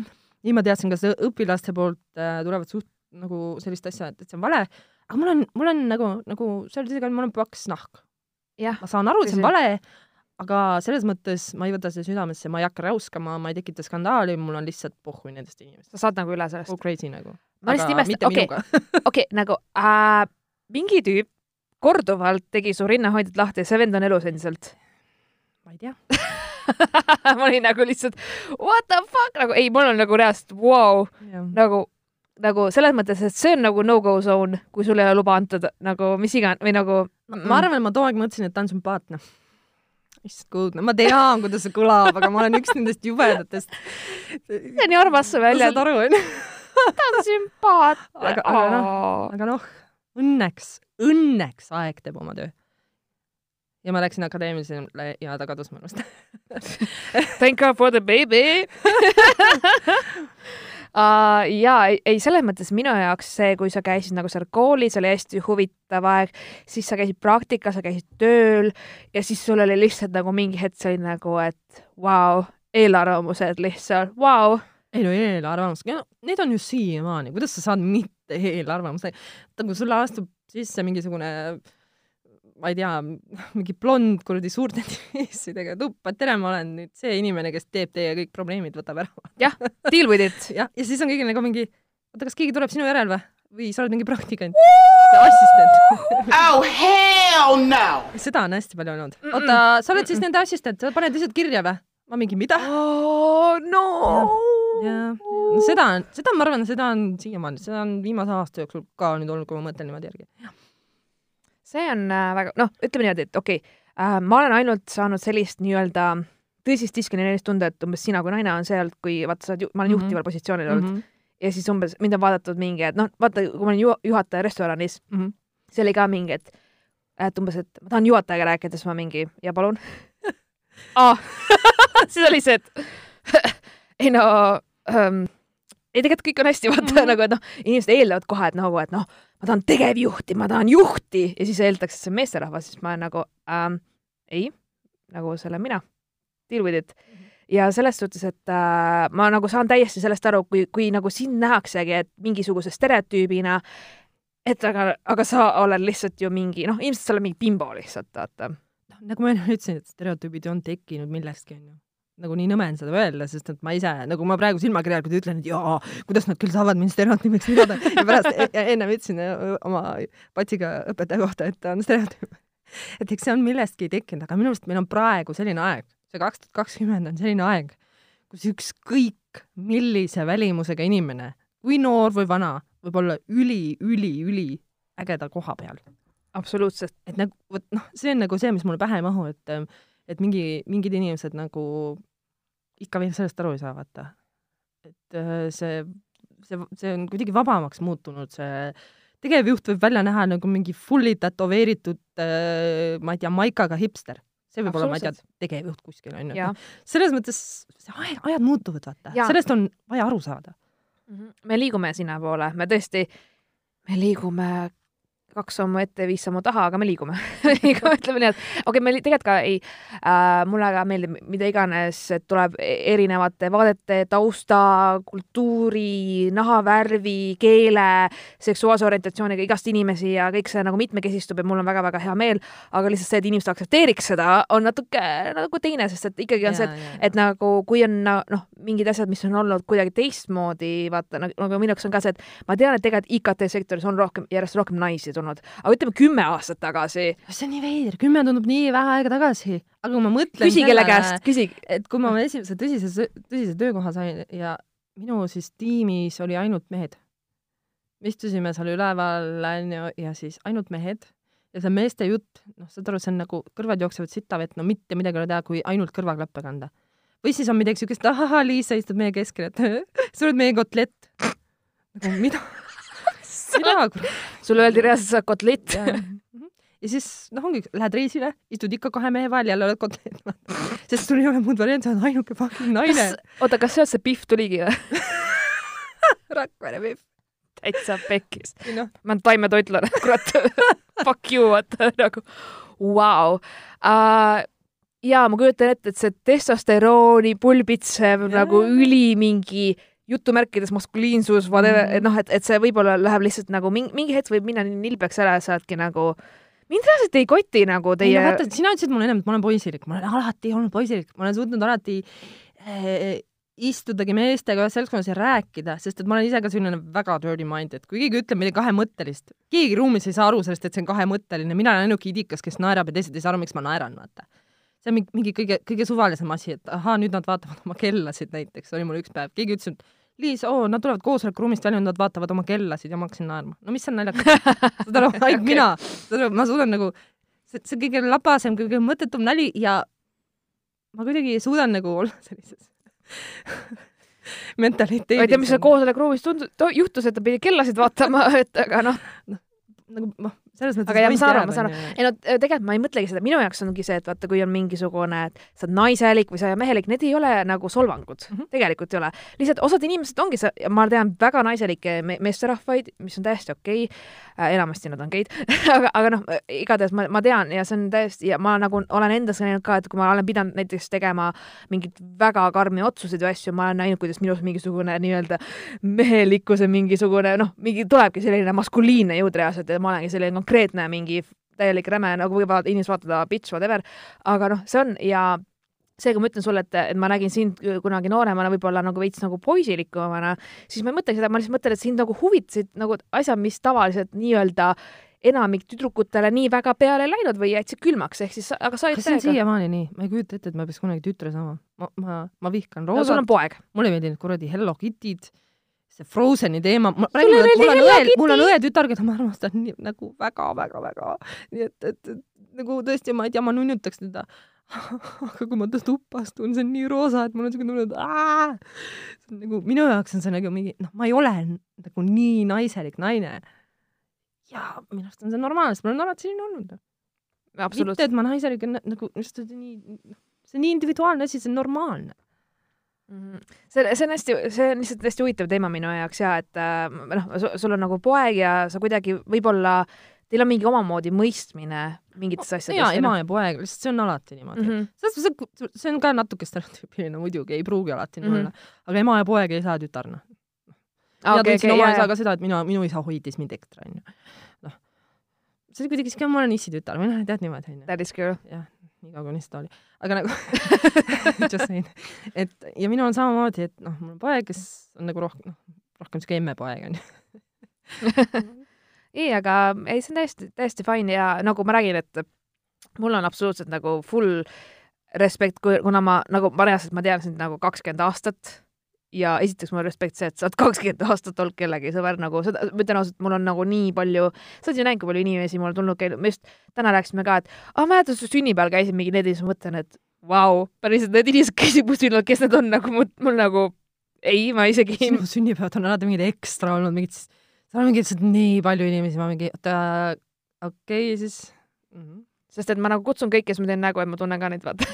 nii ma teadsin ka õpilaste poolt äh, tulevat suht-, nagu sellist asja, et, et see on vale, aga mul on, mul on nagu, nagu ütlesid ka, mul on paks nahk. ma saan aru, et see on vale, aga selles mõttes ma ei võta seda südamesse, ma ei hakka räuskama, ma ei tekita skandaali, mul on lihtsalt pohhui nendest inimestest. sa saad nagu üle sellest So. crazy nagu. ma lihtsalt imestan, okei, *laughs* okei, nagu äh, mingi tüüp korduvalt tegi su rinnahoidjad lahti ja see vend on elus endiselt. ma ei tea. *laughs* ma olin nagu lihtsalt what the fuck nagu ei, mul on nagu reaalselt vau, nagu nagu selles mõttes, et see on nagu no-go zone, kui sul ei ole luba antud nagu mis iganes või nagu ma arvan, et ma too aeg mõtlesin, et ta on sümpaatne. Issand kuudne, ma tean, kuidas see kõlab, aga ma olen üks nendest jubedatest. see nii armas see välja saad, aru, onju? ta on sümpaatne Aga- aga aga noh, õnneks, õnneks aeg teeb oma töö. ja ma läksin akadeemilisele ja ta kadus mu elust. Thank God for the baby *laughs* uh,. ja ei, selles mõttes minu jaoks see, kui sa käisid nagu seal koolis, oli hästi huvitav aeg, siis sa käisid praktikas, sa käisid tööl ja siis sul oli lihtsalt nagu mingi hetk see oli nagu, et vau wow,, eelarvamused lihtsalt, vau. ei no eelarvamus, need on ju siiamaani, kuidas sa saad mitte *laughs* eelarvamuse, kui sulle astub sisse mingisugune ma ei tea, *laughs* mingi blond kuradi suurte tissidega tuppa, et tere, ma olen nüüd see inimene, kes teeb teie kõik probleemid, võtab ära. *laughs* jah, deal with it. jah, ja siis on kõigil nagu mingi, oota, kas keegi tuleb sinu järel või? või sa oled mingi praktikant? assistent. *laughs* Oh, hell no! seda on hästi palju olnud. Oota, sa oled siis nende assistent, sa paned lihtsalt kirja või? ma mingi, mida? oh no. jah, no seda on, seda ma arvan, seda on siiamaani, seda on viimase aasta jooksul ka nüüd olnud, kui ma mõtlen niimoodi järgi. See on äh, väga, noh, ütleme niimoodi, et okei okay, äh,, ma olen ainult saanud sellist nii-öelda tõsist diskrimineerimist tunda, et umbes sina kui naine on olnud, kui vaata, sa oled, ma olen Mhm. juhtival positsioonil olnud mm, -hmm. ja siis umbes mind on vaadatud mingi, et noh, vaata, kui ma olin ju juhataja restoranis mm, Mhm. -hmm. see oli ka mingi, et et umbes, et ma tahan juhatajaga rääkida, siis ma mingi ja palun *laughs* ah. *laughs* siis oli see, et *laughs* ei no ähm, ei, tegelikult kõik on hästi, vaata mm Mhm. -hmm. nagu, et noh, inimesed eeldavad kohe, et nagu, et noh, ma tahan tegevjuhti, ma tahan juhti ja siis eeldatakse, et see on meesterahvas, siis ma olen nagu ähm, ei, nagu see olen mina. Deal with it. ja selles suhtes, et äh, ma nagu saan täiesti sellest aru, kui, kui nagu sind nähaksegi, et mingisuguse stereotüübina, et aga, aga sa oled lihtsalt ju mingi, noh, ilmselt sa oled mingi bimbo lihtsalt, vaata. noh, nagu ma enne ütlesin, et stereotüübid on tekkinud millestki, onju. Nagu nii nõme on seda öelda, sest et ma ise, nagu ma praegu silmakirjalikult ütlen, et jaa, kuidas nad küll saavad mind stereotüübiks pidada ja pärast e ennem ütlesin äh, oma patsiga õpetaja kohta, et ta on stereotüüp. et eks see on millestki tekkinud, aga minu arust meil on praegu selline aeg, see kaks tuhat kakskümmend on selline aeg, kus ükskõik millise välimusega inimene, kui noor või vana, võib olla üli, üli, üli ägeda koha peal absoluutselt. et nagu vot noh, see on nagu see, mis mulle pähe ei mahu, et et mingi, mingid inimesed nagu ikka veel sellest aru ei saa, vaata. et äh, see, see, see on kuidagi vabamaks muutunud, see tegevjuht võib välja näha nagu mingi fully tätoveeritud äh,, ma ei tea, maikaga hipster. see võib olla, ma ei tea, tegevjuht kuskil onju selles mõttes see aeg, ajad muutuvad, vaata. Sellest on vaja aru saada. me liigume sinnapoole, me tõesti, me liigume kaks sammu ette, viis sammu taha, aga me liigume. *laughs* Liigume, ütleme nii, et okei okay,, meil tegelikult ka ei äh,, mulle ka meeldib mida iganes, et tuleb e- erinevate vaadete, tausta, kultuuri, nahavärvi, keele, seksuaalse orientatsiooniga igast inimesi ja kõik see nagu mitmekesistub ja mul on väga-väga hea meel, aga lihtsalt see, et inimesed aktsepteeriks seda, on natuke nagu teine, sest et ikkagi on see, et et nagu kui on noh, mingid asjad, mis on olnud kuidagi teistmoodi, vaata nagu, nagu minu jaoks on ka see, et ma tean, et tegelikult IKT sektoris on rohkem, järjest rohkem naisi tulnud, aga ütleme kümme aastat tagasi, see on nii veider, kümme tundub nii vähe aega tagasi, aga kui ma mõtlen küsi kelle käest, küsi, et kui ma esimese tõsise, tõsise töökoha sain ja minu siis tiimis oli ainult mehed. me istusime seal üleval onju ja siis ainult mehed ja see meeste jutt, noh, saad aru, see on nagu kõrvad jooksevad sitta vett, no mitte midagi ei ole teha, kui ainult kõrvaklappe kanda. või siis on midagi siukest, ahah, Liis, sa istud meie keskel, et *laughs* sa oled meie kotlett. nagu mida? kurat? sulle öeldi reaalselt, sa oled kotlett. ja, ja siis noh, ongi, lähed reisile, istud ikka kahe mehe vahel, jälle oled kotlett. *laughs* sest sul ei ole muud varianti, sa oled ainuke fucking naine. oota, kas sealt see Pihv tuligi või? *laughs* Rakvere Pihv. täitsa pekkis. noh, ma olen taimetoitlane, kurat. *laughs* Fuck you, vaata nagu vau. ja ma kujutan ette, et see testosterooni pulbitsev nagu üli mingi jutumärkides maskuliinsus, whatever, Mhm. et noh, et, et see võib-olla läheb lihtsalt nagu mingi, mingi hetk võib minna nii nilbeks ära ja saadki nagu mind reaalselt ei koti nagu teie... no, vaata, sina ütlesid mulle ennem, et ma olen poisilik, ma olen alati olnud poisilik, ma olen suutnud alati äh, istudagi meestega ühes seltskonnas ja rääkida, sest et ma olen ise ka selline väga dirty mind, et kui keegi ütleb midagi kahemõttelist, keegi ruumis ei saa aru sellest, et see on kahemõtteline, mina olen ainuke idikas, kes naerab ja teised ei saa aru, miks ma naeran, vaata. See on mingi, kõige, kõige suvalisem asi, et ahaa, nüüd nad vaatavad oma kellasid näiteks, oli mul üks päev, keegi ütles, et Liis, oo, nad tulevad koosolekuruumist välja, nad vaatavad oma kellasid ja ma hakkasin naerma. no mis on naljakas? saad aru, *laughs* ainult mina, saad aru, ma suudan nagu see, see kõige labasem, kõige mõttetum nali ja ma kuidagi suudan nagu olla *laughs* sellises mentaliteedis. ma ei tea, mis seal koosolekuruumis tundus, juhtus, et ta pidi kellasid vaatama, *laughs* et aga noh, nagu noh, selles mõttes aga jah, ma saan aru, ma saan aru ei no äh, tegelikult ma ei mõtlegi seda, minu jaoks ongi see, et vaata, kui on mingisugune, et sa oled naiselik või sa oled mehelik, need ei ole nagu solvangud mm. -hmm. tegelikult ei ole. lihtsalt osad inimesed ongi ma tean väga naiselikke me meesterahvaid, mis on täiesti okei okay., enamasti nad on geid, *laughs* aga, aga noh, igatahes ma, ma tean ja see on täiesti ja ma nagu olen endas näinud ka, et kui ma olen pidanud näiteks tegema mingeid väga karmi otsuseid või asju, ma olen näinud, kuidas minus mingisugune nii-öelda mehelikkuse mingisugune noh, mingi tulebki selline maskuliinne jõud reaalselt ja ma olengi selline konkreetne mingi täielik räme, nagu võivad inimesed vaatada bitch whatever, aga noh, see on ja seega ma ütlen sulle, et, et ma nägin sind kunagi nooremana võib-olla nagu veits nagu poisilikumana, siis ma ei mõtlegi seda, ma lihtsalt mõtlen, et sind nagu huvitasid nagu asjad, mis tavaliselt nii-öelda enamik tüdrukutele nii väga peale läinud või jätsid külmaks, ehk siis, aga sa olid kas see on siiamaani nii? ma ei kujuta ette, et ma peaks kunagi tütre saama. ma, ma, ma vihkan no sul roosat on, poeg. mulle ei meeldinud kuradi Hello Kitid, see Frozeni teema, ma räägin, et mul on õe, mul on õetütar, keda ma armastan nii nagu väga-väga-väga. nii et, et, et nagu tõesti, ma ei tea, ma nunnutaks teda. *laughs* aga kui ma ta tuppa astun, see on nii roosa, et mul on siuke tunne, et see on nagu minu jaoks on see nagu mingi, noh, ma ei ole nagu nii naiselik naine. ja minu arust on see normaalne, sest ma olen alati selline olnud. mitte, et ma naiselik nagu just nii, see on nii individuaalne asi, see on normaalne. Mhm. see, see on hästi, see on lihtsalt hästi huvitav teema minu jaoks ja et äh, noh, sul on nagu poeg ja sa kuidagi võib-olla, teil on mingi omamoodi mõistmine mingites asjades. ja ema ja poeg, lihtsalt see on alati niimoodi mm. mm. -hmm. selles mõttes, see on ka natuke stereotüüpiline muidugi, ei pruugi alati nii Mhm. olla, aga ema ja poeg ei saa tütarna. -hmm. mina tundsin oma isa ka seda, et mina, minu isa hoidis mind ekstra, onju. noh, see oli kuidagi siuke, ma olen issi tütar või noh, tead niimoodi, onju. That is girl. jah, nii kaua kuni seda oli. aga nagu *laughs* *laughs* just saying, et ja minul on samamoodi, et noh, mul on poeg, kes on nagu rohkem, noh, rohkem siuke emmepoeg onju. *laughs* ei, aga ei, see on täiesti, täiesti fine ja nagu ma räägin, et mul on absoluutselt nagu full respekt, kuna ma nagu ma reaalselt, ma tean sind nagu kakskümmend aastat ja esiteks mul respekt see, et sa oled kakskümmend aastat olnud kellegi sõber nagu seda, ma ütlen ausalt, mul on nagu nii palju, sa oled ju näinud, kui palju inimesi mul on tulnud käinud, me just täna rääkisime ka, et aa, mäletad, su sünnipäeval käisin mingi need ja siis ma mõtlen, et vau, päriselt need inimesed käisid mu sünnipäeval, kes need on nagu mul, mul nagu ei, ma isegi sinu sünnipäevad on alati mingid ekstra olnud, mingid, seal on mingi lihtsalt nii palju inimesi, ma mingi, oota, okei okay,, siis mm. -hmm. Sest et ma nagu kutsun kõiki, siis ma teen nägu, et ma tunnen ka neid, vaata.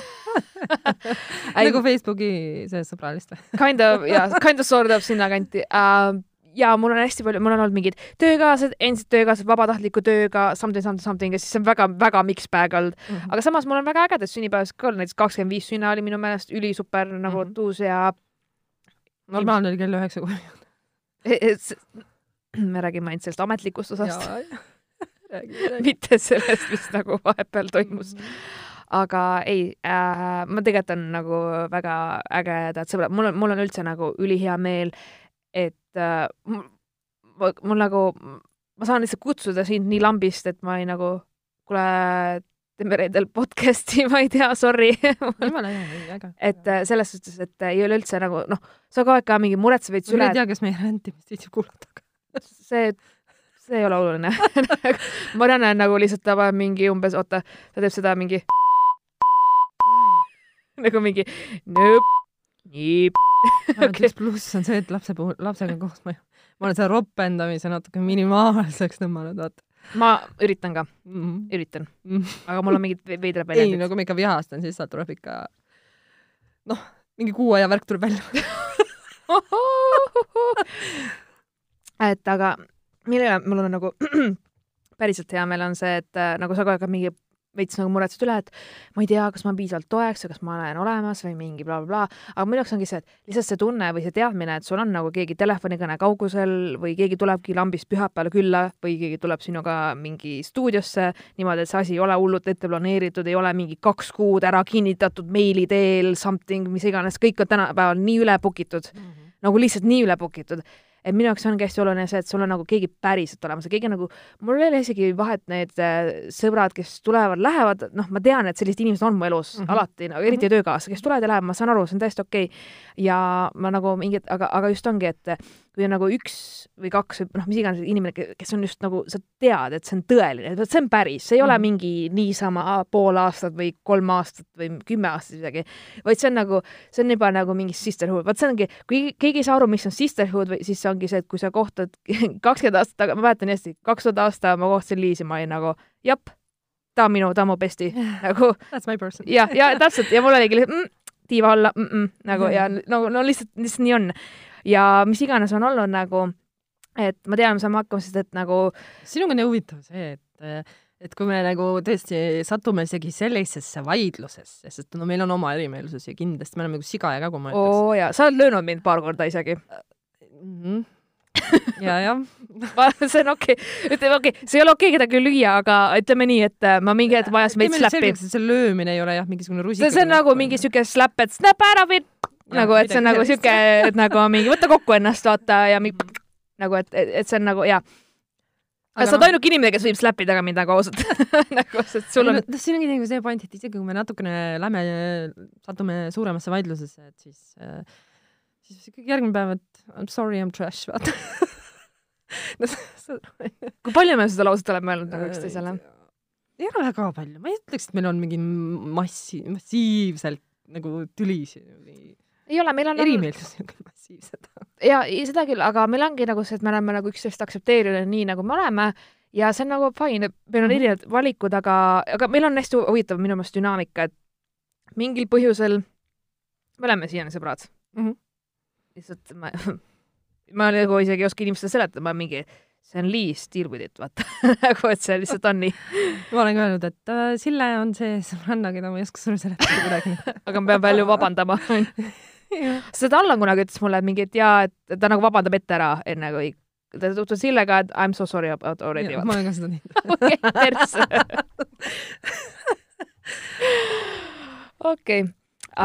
*laughs* nagu Facebooki see sõbralist või? kind of ja kind of sort of sinnakanti uh,. ja mul on hästi palju, mul on olnud mingid töökaaslased, endised töökaaslased, vabatahtliku tööga something, something, something ja siis see on väga-väga mix bag olnud. aga samas mul on väga ägedad sünnipäevast ka olnud, näiteks kakskümmend viis sünna oli minu meelest ülisuper nagu Mhm. tuus ja normaalne oli kell üheksa kuni. *clears throat* me räägime ainult sellest ametlikust osast. Mitte sellest, mis nagu vahepeal toimus. aga ei äh,, ma tegelikult on nagu väga ägedad sõbrad, mul on, mul on üldse nagu ülihea meel, et äh, mul, mul nagu, ma saan lihtsalt kutsuda sind nii lambist, et ma ei nagu, kuule, teeme reedel podcast'i, *laughs* ma ei tea, sorry jumala hea, äge. et äh, selles suhtes, et ei ole üldse nagu noh, sa kogu aeg ka mingi muretsed veits ma üle ei, tea, kes meie räntimist viitsib kuulata. see, see ei ole oluline *laughs* Marianne nagu lihtsalt ta paneb mingi umbes, oota, ta teeb seda mingi *laughs* nagu mingi nõõp, niip. *laughs* ainult üks pluss on see, et lapse puhul, lapsega koos ma, ma olen selle ropendamise natuke minimaalseks tõmmanud, vaata ma üritan ka, mm. üritan, -hmm. aga mul on mingid ve- veidrad ei, väljendid. no kui ma ikka vihastan, siis sealt tuleb ikka noh, mingi kuu aja värk tuleb välja. et aga mille üle mul on nagu *clears throat* päriselt hea meel on see, et äh, nagu sa kogu aeg mingi veits nagu muretsed üle, et ma ei tea, kas ma olen piisavalt toeks ja kas ma olen olemas või mingi blablabla bla., aga minu jaoks ongi see, et lihtsalt see tunne või see teadmine, et sul on nagu keegi telefonikõne kaugusel või keegi tulebki lambist pühapäeval külla või keegi tuleb sinuga mingi stuudiosse niimoodi, et see asi ei ole hullult ette planeeritud, ei ole mingi kaks kuud ära kinnitatud meili teel, something, mis iganes, kõik on tänapäeval nii üle book itud, nagu lihtsalt nii üle book itud et minu jaoks ongi hästi oluline see, et sul on nagu keegi päriselt olemas ja keegi nagu, mul ei ole isegi vahet need äh, sõbrad, kes tulevad, lähevad, noh, ma tean, et sellised inimesed on mu elus mm. -hmm. alati nagu,, eriti töökaaslased, kes tulevad ja lähevad, ma saan aru, see on täiesti okei okay.. ja ma nagu mingit, aga, aga just ongi, et kui on nagu üks või kaks või noh, mis iganes inimene, kes on just nagu, sa tead, et see on tõeline, et see on päris, see ei ole Mhm. mingi niisama pool aastat või kolm aastat või kümme aastat isegi, vaid see on nagu, see on juba nagu mingi sisterhood, vot see ongi, kui keegi ei saa aru, mis on sisterhood või siis see ongi see, et kui sa kohtad *laughs* kakskümmend aastat taga, ma mäletan hästi, kaks tuhat aasta ma kohtasin Liisi, ma olin nagu jep, ta on minu, ta on mu besti *laughs* nagu That's my person. ja, ja täpselt ja mul oligi mm, tiiva alla mm -mm, nagu ja no, no lihtsalt, lihtsalt nii on. Ja mis iganes on olnud nagu, et ma tean, me saame hakkama, sest et nagu sinuga on huvitav see, et et kui me nagu tõesti satume isegi sellisesse vaidlusesse, sest no meil on oma erimeelsusi kindlasti, me oleme nagu siga ja kägu, ma ütleks oo jaa, sa oled löönud mind paar korda isegi. mm. -hmm. ja, jah. *laughs* see on okei okay., ütleme okei okay., see ei ole okei okay kedagi lüüa, aga ütleme nii, et äh, ma mingi hetk vajasin veits slappi. see löömine ei ole jah, mingisugune rusika. see, on nagu mingi siuke slap, et snap ära või nagu, et see on nagu siuke, et nagu mingi võta kokku ennast, vaata ja mingi nagu, et, et see on nagu jaa. aga sa oled ainuke inimene, kes võib slap ida ka mind *laughs* nagu ausalt nagu, sest sul on, siin ongi nagu see point, et isegi kui me natukene lähme, satume suuremasse vaidlusesse, et siis äh, siis ikkagi järgmine päev, et I m sorry, I m trash, vaata *laughs* no,. kui palju me seda lauset oleme öelnud nagu üksteisele? ei ole väga palju, ma ei ütleks, et meil on mingi massi, massiivselt nagu tülisid või ei ole, meil on erimeelsusi on küll massiivsed. ja ei, seda küll, aga meil ongi nagu see, et me oleme nagu üksteist aktsepteerinud nii, nagu me oleme ja see on nagu fine, et meil on Mhm. erinevad valikud, aga, aga meil on hästi huvitav minu meelest dünaamika, et mingil põhjusel me oleme siiani sõbrad mm. -hmm. lihtsalt ma, *laughs* ma nagu isegi ei oska inimestele seletada, ma mingi, see on Liis, deal with it, vaata *laughs* nagu, et see lihtsalt on nii, ma olen ka öelnud, et äh, Sille on see sõbranna, keda ma ei oska sulle seletada *laughs* kuidagi. aga ma pean palju vabandama. Seda Allan kunagi ütles mulle mingi, et jaa, et ta nagu vabandab ette ära, enne kui ta tutvus Sillega, et I m so sorry about already. ma olen ka *laughs* seda teinud. *laughs* okei, persse. okei,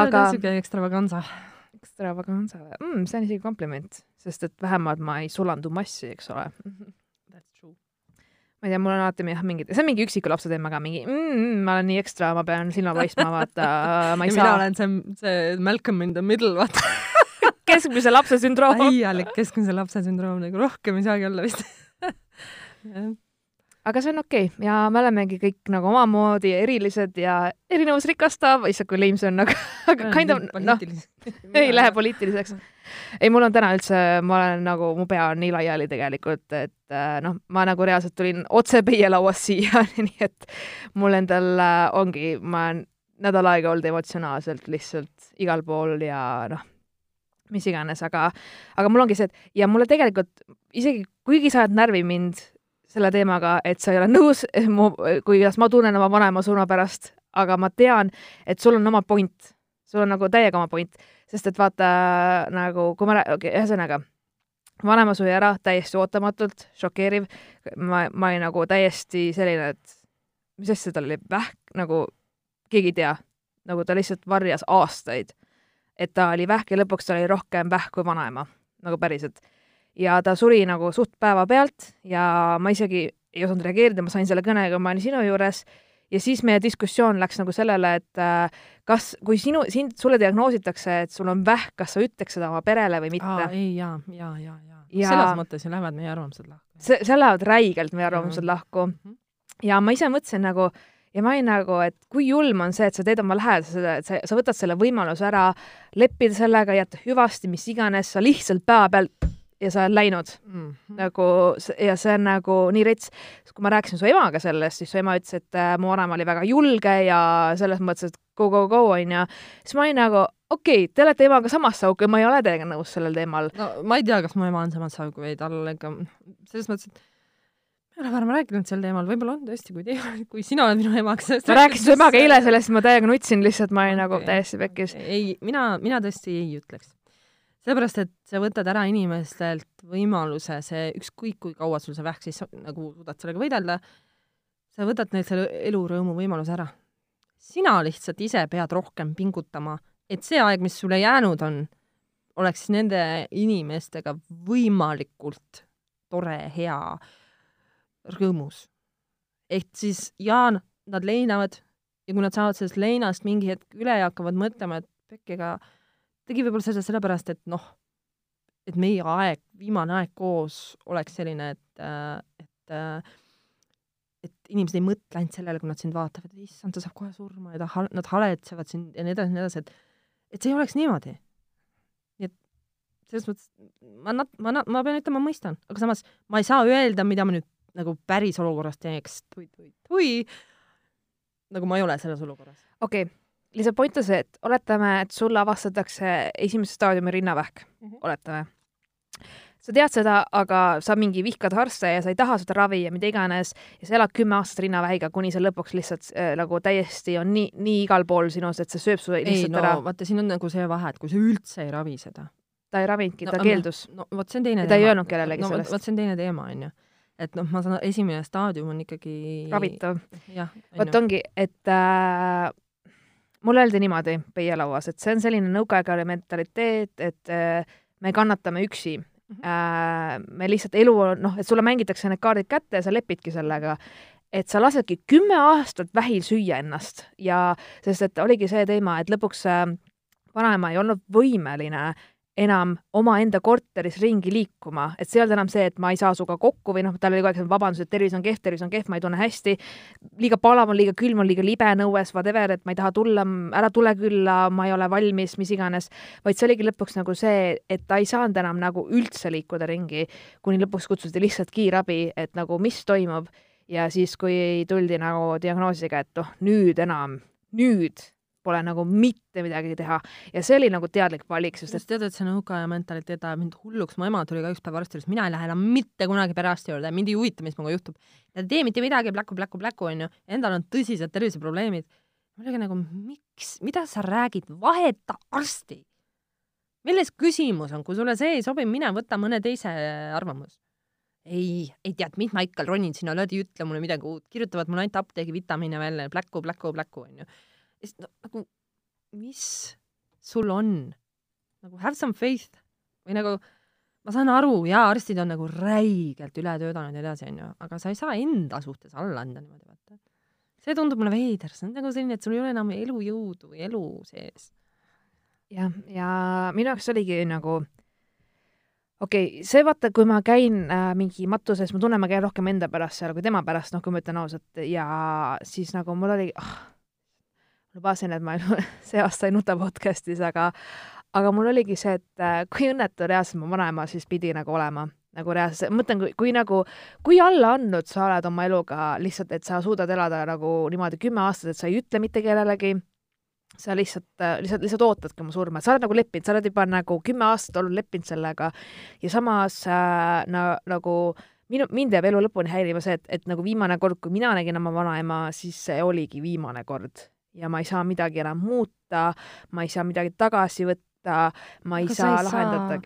aga siuke ekstravaganza. extravaganza mm,, see on isegi kompliment, sest et vähemalt ma ei sulandu massi, eks ole. Ma ei tea, mul on alati jah, mingid, see on mingi üksiku lapse teema ka, mingi mm, ma olen nii ekstra, ma pean silma paistma, vaata, ma ei ja mina saa. olen see, see Malcolm in the middle, vaata. *laughs* keskmise lapse sündroom. täielik keskmise lapse sündroom, nagu rohkem ei saagi olla vist. *laughs* aga see on okei okay. ja me olemegi kõik nagu omamoodi erilised ja erinevus rikastab, issand kui lame see on, aga, aga kind of noh, ei lähe poliitiliseks. ei, mul on täna üldse, ma olen nagu, mu pea on nii laiali tegelikult, et äh, noh, ma nagu reaalselt tulin otse peielauast siia, *laughs* nii et mul endal äh, ongi, ma olen nädal aega olnud emotsionaalselt lihtsalt igal pool ja noh, mis iganes, aga, aga mul ongi see, et ja mulle tegelikult isegi, kuigi sa oled närvi mind selle teemaga, et sa ei ole nõus mu, kuidas ma tunnen oma vanaema surma pärast, aga ma tean, et sul on oma point, sul on nagu täiega oma point, sest et vaata nagu, kui ma, okei okay,, ühesõnaga, vanaema suri ära täiesti ootamatult, šokeeriv, ma, ma olin nagu täiesti selline, et mis asja tal oli, vähk nagu, keegi ei tea, nagu ta lihtsalt varjas aastaid, et ta oli vähk ja lõpuks ta oli rohkem vähk kui vanaema, nagu päriselt ja ta suri nagu suht päevapealt ja ma isegi ei osanud reageerida, ma sain selle kõne, kui ma olin sinu juures ja siis meie diskussioon läks nagu sellele, et äh, kas, kui sinu, sind, sulle diagnoositakse, et sul on vähk, kas sa ütleks seda oma perele või mitte ei, jaa, jaa, jaa, jaa. Ja- selles mõttes ju lähevad meie arvamused lahku. see, seal lähevad räigelt meie arvamused Mhm. lahku Mhm. ja ma ise mõtlesin nagu ja ma olin nagu, et kui julm on see, et sa teed oma lähedasele, et sa, sa võtad selle võimaluse ära, leppida sellega, jätta hüvasti, mis iganes, sa lihtsalt päevapealt ja sa oled läinud Mhm. nagu s- ja see on nagu nii rets. kui ma rääkisin su emaga sellest, siis su ema ütles, et äh, mu vanaema oli väga julge ja selles mõttes, et go, go, go onju. siis ma olin nagu, okei okay,, te olete emaga samas sauku ja ma ei ole teiega nõus sellel teemal. no ma ei tea, kas mu ema on samas saugu või tal ikka, selles mõttes, et ma ei ole varem rääkinud sel teemal, võib-olla on tõesti, kui teie, kui sina oled minu sellest ma rääkisin su emaga eile sellest, ma täiega nutsin lihtsalt, ma olin nagu Okei, täiesti pekkis. ei, mina, mina tõesti ei ütleks. sellepärast, et sa võtad ära inimestelt võimaluse see, ükskõik kui kaua sul see vähk siis nagu suudad sellega võidelda, sa võtad neilt selle elurõõmu võimaluse ära. sina lihtsalt ise pead rohkem pingutama, et see aeg, mis sulle jäänud on, oleks nende inimestega võimalikult tore, hea, rõõmus. ehk siis jaa, nad leinavad ja kui nad saavad sellest leinast mingi hetk üle ja hakkavad mõtlema, et pekki, ega tegi võib-olla seda sellepärast, et noh, et meie aeg, viimane aeg koos oleks selline, et, et et inimesed ei mõtle ainult sellele, kui nad sind vaatavad, et issand, ta saab kohe surma ja ta hal-, nad haletsevad sind ja nii edasi ja nii edasi, et et see ei oleks niimoodi. nii et selles mõttes ma nat-, ma nat-, ma pean ütlema, ma mõistan, aga samas ma ei saa öelda, mida ma nüüd nagu päris olukorras teeks, tui-tui-tui, nagu ma ei ole selles olukorras. okei okay., lihtsalt point on see, et oletame, et sulle avastatakse esimese staadiumi rinnavähk mm. -hmm. oletame. sa tead seda, aga sa mingi vihkad arste ja sa ei taha seda ravi ja mida iganes ja sa elad kümme aastat rinnavähiga, kuni see lõpuks lihtsalt äh, nagu täiesti on nii, nii igal pool sinus, et see sööb su ei lihtsalt no ära. vaata, siin on nagu see vahe, et kui sa üldse ei ravi seda. ta ei ravinudki No, ta keeldus. no vot, see on teine Ja ta ei öelnud kellelegi no, sellest. vot see on teine teema, onju. et noh, ma saan, esimene staadium on ikkagi ravitav. vot ongi, et äh, mulle öeldi niimoodi peielauas, et see on selline nõukaajale mentaliteet, et äh, me kannatame üksi Mhm. äh,. me lihtsalt elu on, noh, et sulle mängitakse need kaardid kätte ja sa lepidki sellega. et sa lasedki kümme aastat vähil süüa ennast ja sest et oligi see teema, et lõpuks äh, vanaema ei olnud võimeline enam omaenda korteris ringi liikuma, et see ei olnud enam see, et ma ei saa sinuga kokku või noh, tal oli kogu aeg see vabandus, et tervis on kehv, tervis on kehv, ma ei tunne hästi, liiga palav on, liiga külm on, liiga libe on õues, whatever, et ma ei taha tulla, ära tule külla, ma ei ole valmis, mis iganes, vaid see oligi lõpuks nagu see, et ta ei saanud enam nagu üldse liikuda ringi, kuni lõpuks kutsuti lihtsalt kiirabi, et nagu mis toimub. Ja siis, kui tuldi nagu diagnoosiga, et noh, nüüd enam, nüüd pole nagu mitte midagi teha. Ja see oli nagu teadlik valik, sest et tead, et see nõukaaja mentaliteet ajab mind hulluks, mu ema tuli ka üks päev arsti juures, mina ei lähe enam mitte kunagi perearsti juurde, mind ei huvita, mis minuga juhtub. ta ei tee mitte midagi, pläku, pläku, pläku, onju, endal on tõsised terviseprobleemid. ma olin nagu, miks, mida sa räägid, vaheta arsti. milles küsimus on, kui sulle see ei sobi, mine võta mõne teise arvamus. Ei, ei tead, mis ma ikka ronin sinna, ei ütle mulle midagi uut, kirjutavad mulle ainult apteegi vitamiine välja, pläku, pläku, pläku, onju ja siis no, nagu, mis sul on? nagu have some faith või nagu ma saan aru, jaa, arstid on nagu räigelt üle töötanud ja nii edasi, onju, aga sa ei saa enda suhtes alla anda niimoodi, vaata. see tundub mulle veider, see on nagu selline, et sul ei ole enam elujõudu või elu sees. jah, ja minu jaoks oligi nagu okei okay,, see vaata, kui ma käin äh, mingi matuses, ma tunnen, ma käin rohkem enda pärast seal kui tema pärast, noh, kui ma ütlen ausalt, ja siis nagu mul oli oh,, lubasin, et ma ei, *laughs* see aasta ei nuta podcast'is, aga aga mul oligi see, et äh, kui õnnetu reaalselt mu vanaema siis pidi nagu olema, nagu reaalselt, mõtlen, kui, kui nagu, kui alla andnud sa oled oma eluga lihtsalt, et sa suudad elada nagu niimoodi kümme aastat, et sa ei ütle mitte kellelegi, sa lihtsalt, äh, lihtsalt, lihtsalt ootadki oma surma, sa oled nagu leppinud, sa oled juba nagu kümme aastat olnud leppinud sellega ja samas äh, na, nagu minu, mind jääb elu lõpuni häirima see, et, et nagu viimane kord, kui mina nägin oma vanaema, siis see oligi viimane kord ja ma ei saa midagi enam muuta, ma ei saa midagi tagasi võtta, ma ei Aga saa lahendada.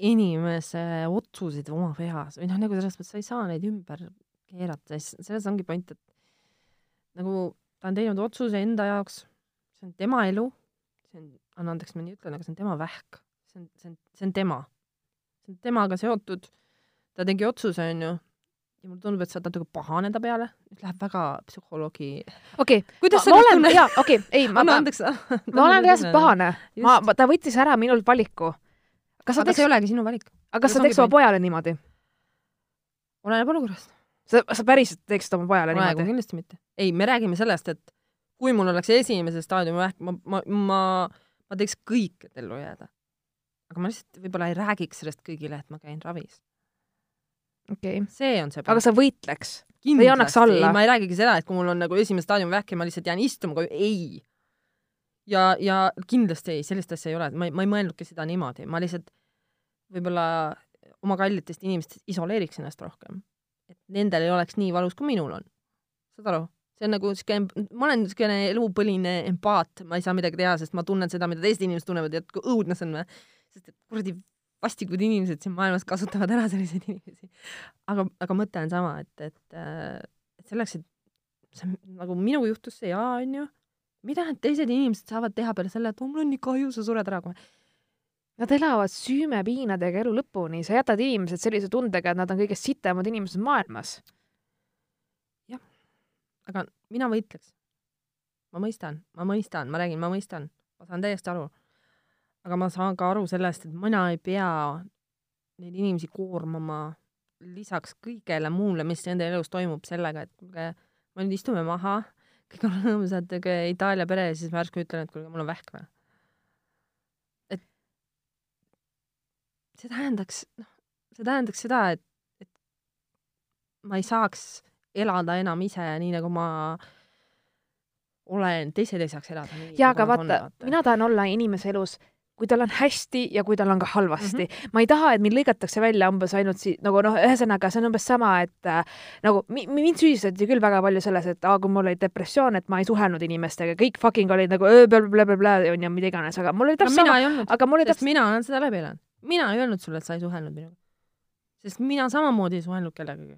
inimese otsuseid oma peas või noh, nagu selles mõttes sa ei saa neid ümber keerata, selles ongi point, et nagu ta on teinud otsuse enda jaoks, see on tema elu, see on, anna andeks, ma nii ütlen, aga see on tema vähk, see on, see on, see on tema. see on temaga seotud, ta tegi otsuse, onju, ja mulle tundub, et sa oled natuke pahane ta peale, nüüd läheb väga psühholoogi okei okay, Kuidas ma, sa *laughs* ma olen, jaa, okei okay,, ei, ma, ma, ma olen reaalselt pahane. ma, Just. ta võttis ära minult valiku. kas sa teeks see ei, olegi sinu valik. aga kas sa teeks oma pojale niimoodi? oleneb olukorrast. sa, sa päriselt teeksid oma pojale praegu niimoodi? kindlasti mitte. ei, me räägime sellest, et kui mul oleks esimese staadiumi vähk, ma, ma, ma, ma teeks kõik, et ellu jääda. aga ma lihtsalt võib-olla ei räägiks sellest kõigile, et ma käin ravis. okay., see on see aga sa võitleks? kindlasti ei annaks alla? ma ei räägigi seda, et kui mul on nagu esimene staadiumi vähk ja ma lihtsalt jään istuma, ei. ja, ja kindlasti ei, sellist asja ei ole, ma ei, ma ei mõelnudki seda niimoodi, ma lihtsalt võib-olla oma kallitest inimestest isoleeriks ennast rohkem. et nendel ei oleks nii valus, kui minul on. saad aru? see on nagu siuke, ma olen niisugune elupõline empaat, ma ei saa midagi teha, sest ma tunnen seda, mida teised inimesed tunnevad ja õudne see on või. sest et kuradi vastikud inimesed siin maailmas kasutavad ära selliseid inimesi. aga, aga mõte on sama, et, et, et selleks, et see nagu minuga juhtus see ja onju, mida need teised inimesed saavad teha peale selle, et oh, mul on nii kahju, sa sured ära kohe. Nad elavad süümepiinadega elu lõpuni, sa jätad inimesed sellise tundega, et nad on kõige sitemad inimesed maailmas. aga mina võitleks. ma mõistan, ma mõistan, ma räägin, ma mõistan, ma saan täiesti aru. Aga ma saan ka aru sellest, et mina ei pea neid inimesi koormama lisaks kõigele muule, mis nende elus toimub, sellega, et kuulge, me nüüd istume maha, kõik on rõõmsad, Itaalia pere ja siis ma järsku ütlen, et kuulge, mul on vähk või. et see tähendaks, noh, see tähendaks seda, et, et ma ei saaks elada enam ise nii, nagu ma olen, teised ei saaks elada jaa, nagu aga vaata, mina tahan olla inimese elus, kui tal on hästi ja kui tal on ka halvasti mm. -hmm. ma ei taha, et mind lõigatakse välja umbes ainult si-, nagu noh, ühesõnaga see on umbes sama, et äh, nagu mi, mind süüdistati küll väga palju selles, et aa, kui mul oli depressioon, et ma ei suhelnud inimestega, kõik fucking olid nagu blablabla on ju mida iganes, aga mul oli täpselt mina sama, aga mul oli täpselt, mina olen seda läbi elanud. mina ei öelnud sulle, et sa ei suhelnud minuga. sest mina samamoodi ei suhelnud kellegagi.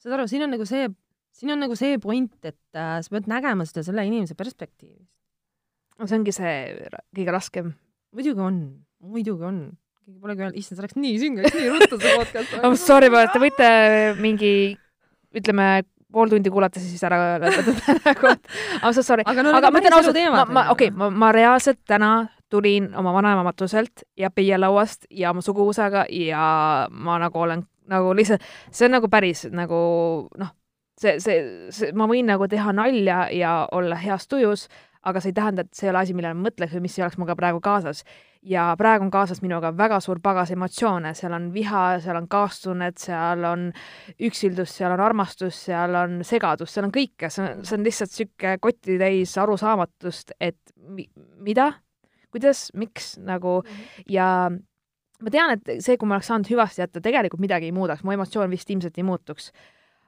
saad aru, siin on nagu see, siin on nagu see point, et äh, sa pead nägema seda selle inimese perspektiivist. See ongi see kõige raskem. muidugi on, muidugi on. keegi polegi öelnud, issand, see läks nii süngeks, nii ruttu see podcast *laughs* oh, sorry, te võite mingi, ütleme, pool tundi kuulata, siis ära lõpetada et I m so sorry. aga no aga ma ütlen ausalt, ma, ma, okei okay,, ma, ma reaalselt täna tulin oma vanaema matuselt ja peielauast ja oma suguvõsaga ja ma nagu olen nagu lihtsalt, see on nagu päris nagu noh, see, see, see, ma võin nagu teha nalja ja olla heas tujus, aga see ei tähenda, et see ei ole asi, millele ma mõtleks või mis ei oleks minuga praegu kaasas. ja praegu on kaasas minuga väga suur pagas emotsioone, seal on viha, seal on kaastunnet, seal on üksildus, seal on armastus, seal on segadus, seal on kõike, see on, see on lihtsalt niisugune kotitäis arusaamatust, et mi, mida, kuidas, miks nagu ja ma tean, et see, kui ma oleks saanud hüvasti jätta, tegelikult midagi ei muudaks, mu emotsioon vist ilmselt ei muutuks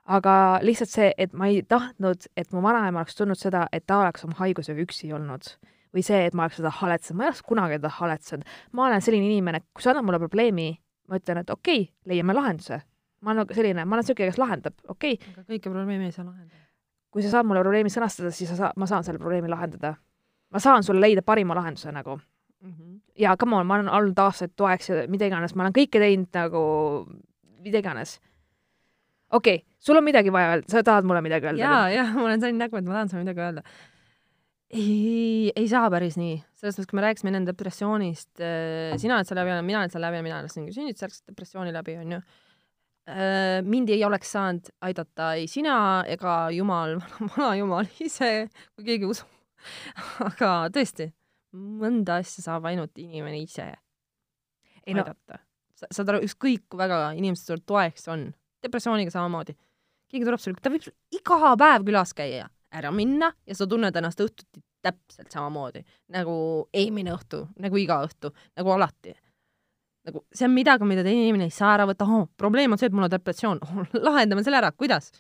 aga lihtsalt see, et ma ei tahtnud, et mu vanaema oleks tundnud seda, et ta oleks oma haigusega üksi olnud või see, et ma oleks seda haletsenud, ma ei oleks kunagi teda haletsenud. ma olen selline inimene, kui sa annad mulle probleemi, ma ütlen, et okei okay,, leiame lahenduse. ma olen selline, ma olen niisugune, kes lahendab, okei okay.. aga kõiki probleeme ei saa lahendada. kui sa saad mulle probleemi sõnastada, siis sa saa-, ma saan selle probleemi lahendada. ma saan sulle leida parima lahenduse nagu mm. -hmm. ja come on, ma olen olnud aastaid toeks ja mida iganes, ma olen kõike teinud nagu mida iganes okei okay,, sul on midagi vaja öelda, sa tahad mulle midagi öelda? jaa, jaa, mul on selline nägu, et ma tahan sulle midagi öelda. ei, ei saa päris nii. selles mõttes, kui me rääkisime enne depressioonist, äh, sina oled selle läbi elanud, mina olen selle läbi elanud, mina elasin sünnitusjärgset depressiooni läbi, onju. Äh, mind ei oleks saanud aidata ei sina ega jumal, *laughs* vana jumal ise, kui keegi usub. aga tõesti, mõnda asja saab ainult inimene ise ei, aidata no. Sa, saad aru, ükskõik kui väga inimesed sulle toeks on depressiooniga samamoodi. keegi tuleb sulle, ta võib iga päev külas käia, ära minna ja sa tunned ennast õhtuti täpselt samamoodi nagu eelmine õhtu, nagu iga õhtu, nagu alati. nagu see on midagi, mida teine inimene ei saa ära võtta, oh, probleem on see, et mul on depressioon. Oh,, lahendame selle ära, kuidas?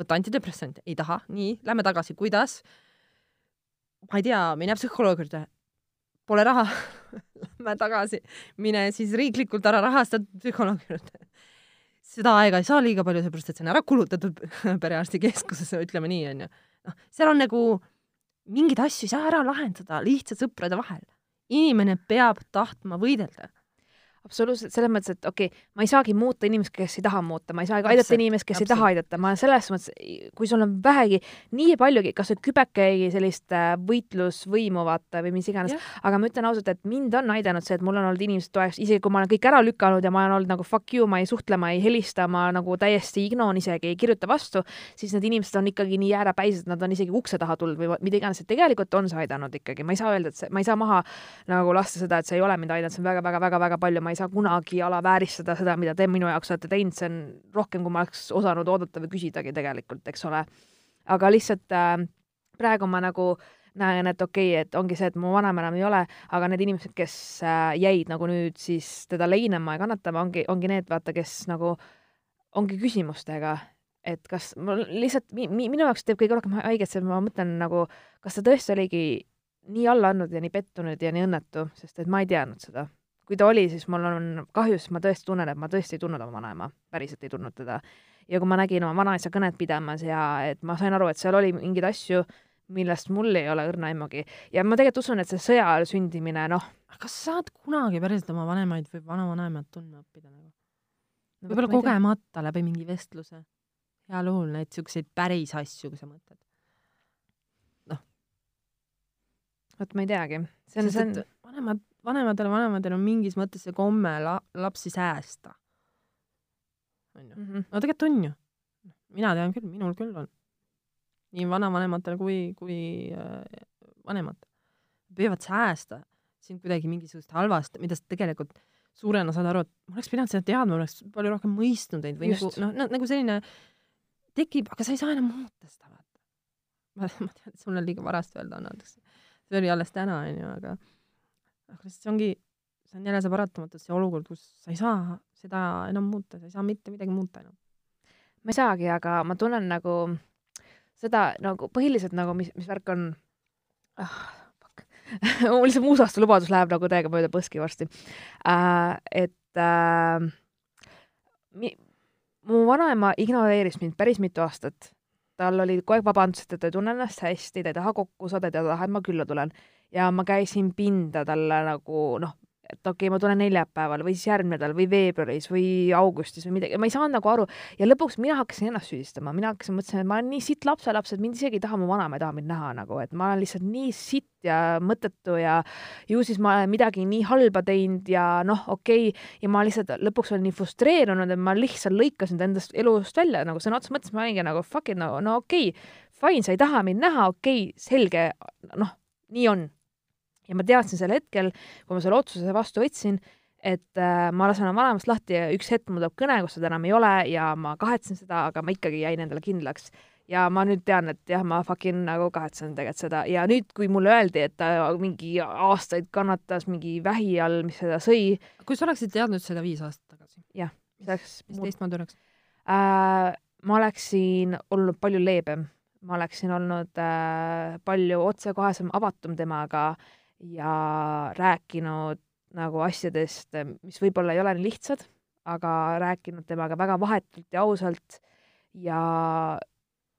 võta antidepressant, ei taha, nii, lähme tagasi, kuidas? ma ei tea, mine psühholoogi juurde, pole raha. *laughs* Lähme tagasi, mine siis riiklikult ära rahastatud psühholoogi juurde seda aega ei saa liiga palju, seepärast et see on ära kulutatud *laughs* perearstikeskuses, ütleme nii, onju. noh, seal on nagu mingeid asju ei saa ära lahendada lihtsalt sõprade vahel. inimene peab tahtma võidelda absoluutselt, selles mõttes, et okei okay,, ma ei saagi muuta inimest, kes ei taha muuta, ma ei saagi aidata inimest, kes Absolut. ei taha aidata, ma selles mõttes, kui sul on vähegi, nii paljugi, kas või kübekegi sellist äh, võitlusvõimu vaata või mis iganes, aga ma ütlen ausalt, et mind on aidanud see, et mul on olnud inimesed toeks, isegi kui ma olen kõik ära lükanud ja ma olen olnud nagu fuck you, ma ei suhtle, ma ei helista, ma nagu täiesti ignon isegi ei kirjuta vastu, siis need inimesed on ikkagi nii jäärapäised, nad on isegi ukse taha tulnud või mida iganes, et tegelikult on see aidanud ikkagi, ma ei saa öelda, et see, ma ei saa maha nagu lasta seda, et see ei ole mind aidanud, see on väga-väga-väga-väga palju, ma ei saa kunagi alavääristada seda, mida te minu jaoks olete teinud, see on rohkem, kui ma oleks osanud oodata või küsidagi tegelikult, eks ole. aga lihtsalt äh, praegu ma nagu näen, et okei okay,, et ongi see, et mu vanaema enam ei ole, aga need inimesed, kes äh, jäid nagu nüüd siis teda leinama ja kannatama, ongi, ongi need, vaata, kes nagu ongi küsimustega, et kas mul lihtsalt mi, mi, minu jaoks teeb kõige rohkem haiget see, ma mõtlen nagu, kas ta tõesti oligi nii alla andnud ja nii pettunud ja nii õnnetu, sest et ma ei teadnud seda kui ta oli, siis mul on kahju, sest ma tõesti tunnen, et ma tõesti ei tundnud oma vanaema, päriselt ei tundnud teda. ja kui ma nägin oma vanaisa kõnet pidamas ja et ma sain aru, et seal oli mingeid asju, millest mul ei ole õrna aimugi. ja ma tegelikult usun, et see sõja ajal sündimine, noh. kas sa saad kunagi päriselt oma vanemaid või vanavanemaid tundma õppida nagu no,? võib-olla kogemata läbi mingi vestluse. heal juhul neid siukseid päris asju, kui sa mõtled. noh. vot ma ei teagi. see on, see on. vanemad vanematel vanematel on mingis mõttes see komme la-, lapsi säästa. onju. Mhm. no tegelikult on ju. mina tean küll, minul küll on. nii vanavanematel kui, kui äh, vanematel. püüavad säästa sind kuidagi mingisugust halvast, mida sa tegelikult suurena saad aru, et ma oleks pidanud seda teadma, ma oleks palju rohkem mõistnud neid või Just. nagu noh, nagu selline tekib, aga sa ei saa enam muuta seda, vaata. ma, ma tean, et sul on liiga varast öelda, annaks. see oli alles täna, onju, aga aga lihtsalt see ongi, see on jälle see paratamatus, see olukord, kus sa ei saa seda enam muuta, sa ei saa mitte midagi muuta enam. ma ei saagi, aga ma tunnen nagu seda nagu põhiliselt nagu, mis, mis värk on ah,, *laughs* mul lihtsalt muusaste lubadus läheb nagu täiega mööda põski varsti äh,. et äh, mi, mu vanaema ignoreeris mind päris mitu aastat. tal oli kogu aeg vabandused, et ta ei tunne ennast hästi, ta ei taha kokku saada, ta ei taha, et ma külla tulen ja ma käisin pinda talle nagu noh, et okei okay,, ma tulen neljapäeval või siis järgmine nädal või veebruaris või augustis või midagi, ma ei saanud nagu aru. Ja lõpuks mina hakkasin ennast süüdistama, mina hakkasin mõtlesin, et ma olen nii sitt lapselaps, et mind isegi ei taha, mu vanaema ei taha mind näha nagu, et ma olen lihtsalt nii sitt ja mõttetu ja ju siis ma olen midagi nii halba teinud ja noh, okei. Okay,, ja ma lihtsalt lõpuks olin nii frustreerunud, et ma lihtsalt lõikasin ta endast elust välja nagu sõna otseses mõttes, ma olingi nagu fuck it, no, no okei. Okay,, fine, sa ei taha mind näha, okei okay,, selge, noh, nii on ja ma teadsin sel hetkel, kui ma selle otsuse vastu võtsin, et äh, ma lasen oma vanemast lahti ja üks hetk mul tuleb kõne, kus seda enam ei ole ja ma kahetsen seda, aga ma ikkagi jäin endale kindlaks. ja ma nüüd tean, et jah, ma fucking nagu kahetsen tegelikult seda ja nüüd, kui mulle öeldi, et ta mingi aastaid kannatas mingi vähi all, mis seda sõi, kui sa oleksid teadnud seda viis aastat tagasi, see oleks mis teistmoodi oleks? äh, ma oleksin olnud palju leebem, ma oleksin olnud äh, palju otsekohesem, avatum temaga ja rääkinud nagu asjadest, mis võib-olla ei ole nii lihtsad, aga rääkinud temaga väga vahetult ja ausalt ja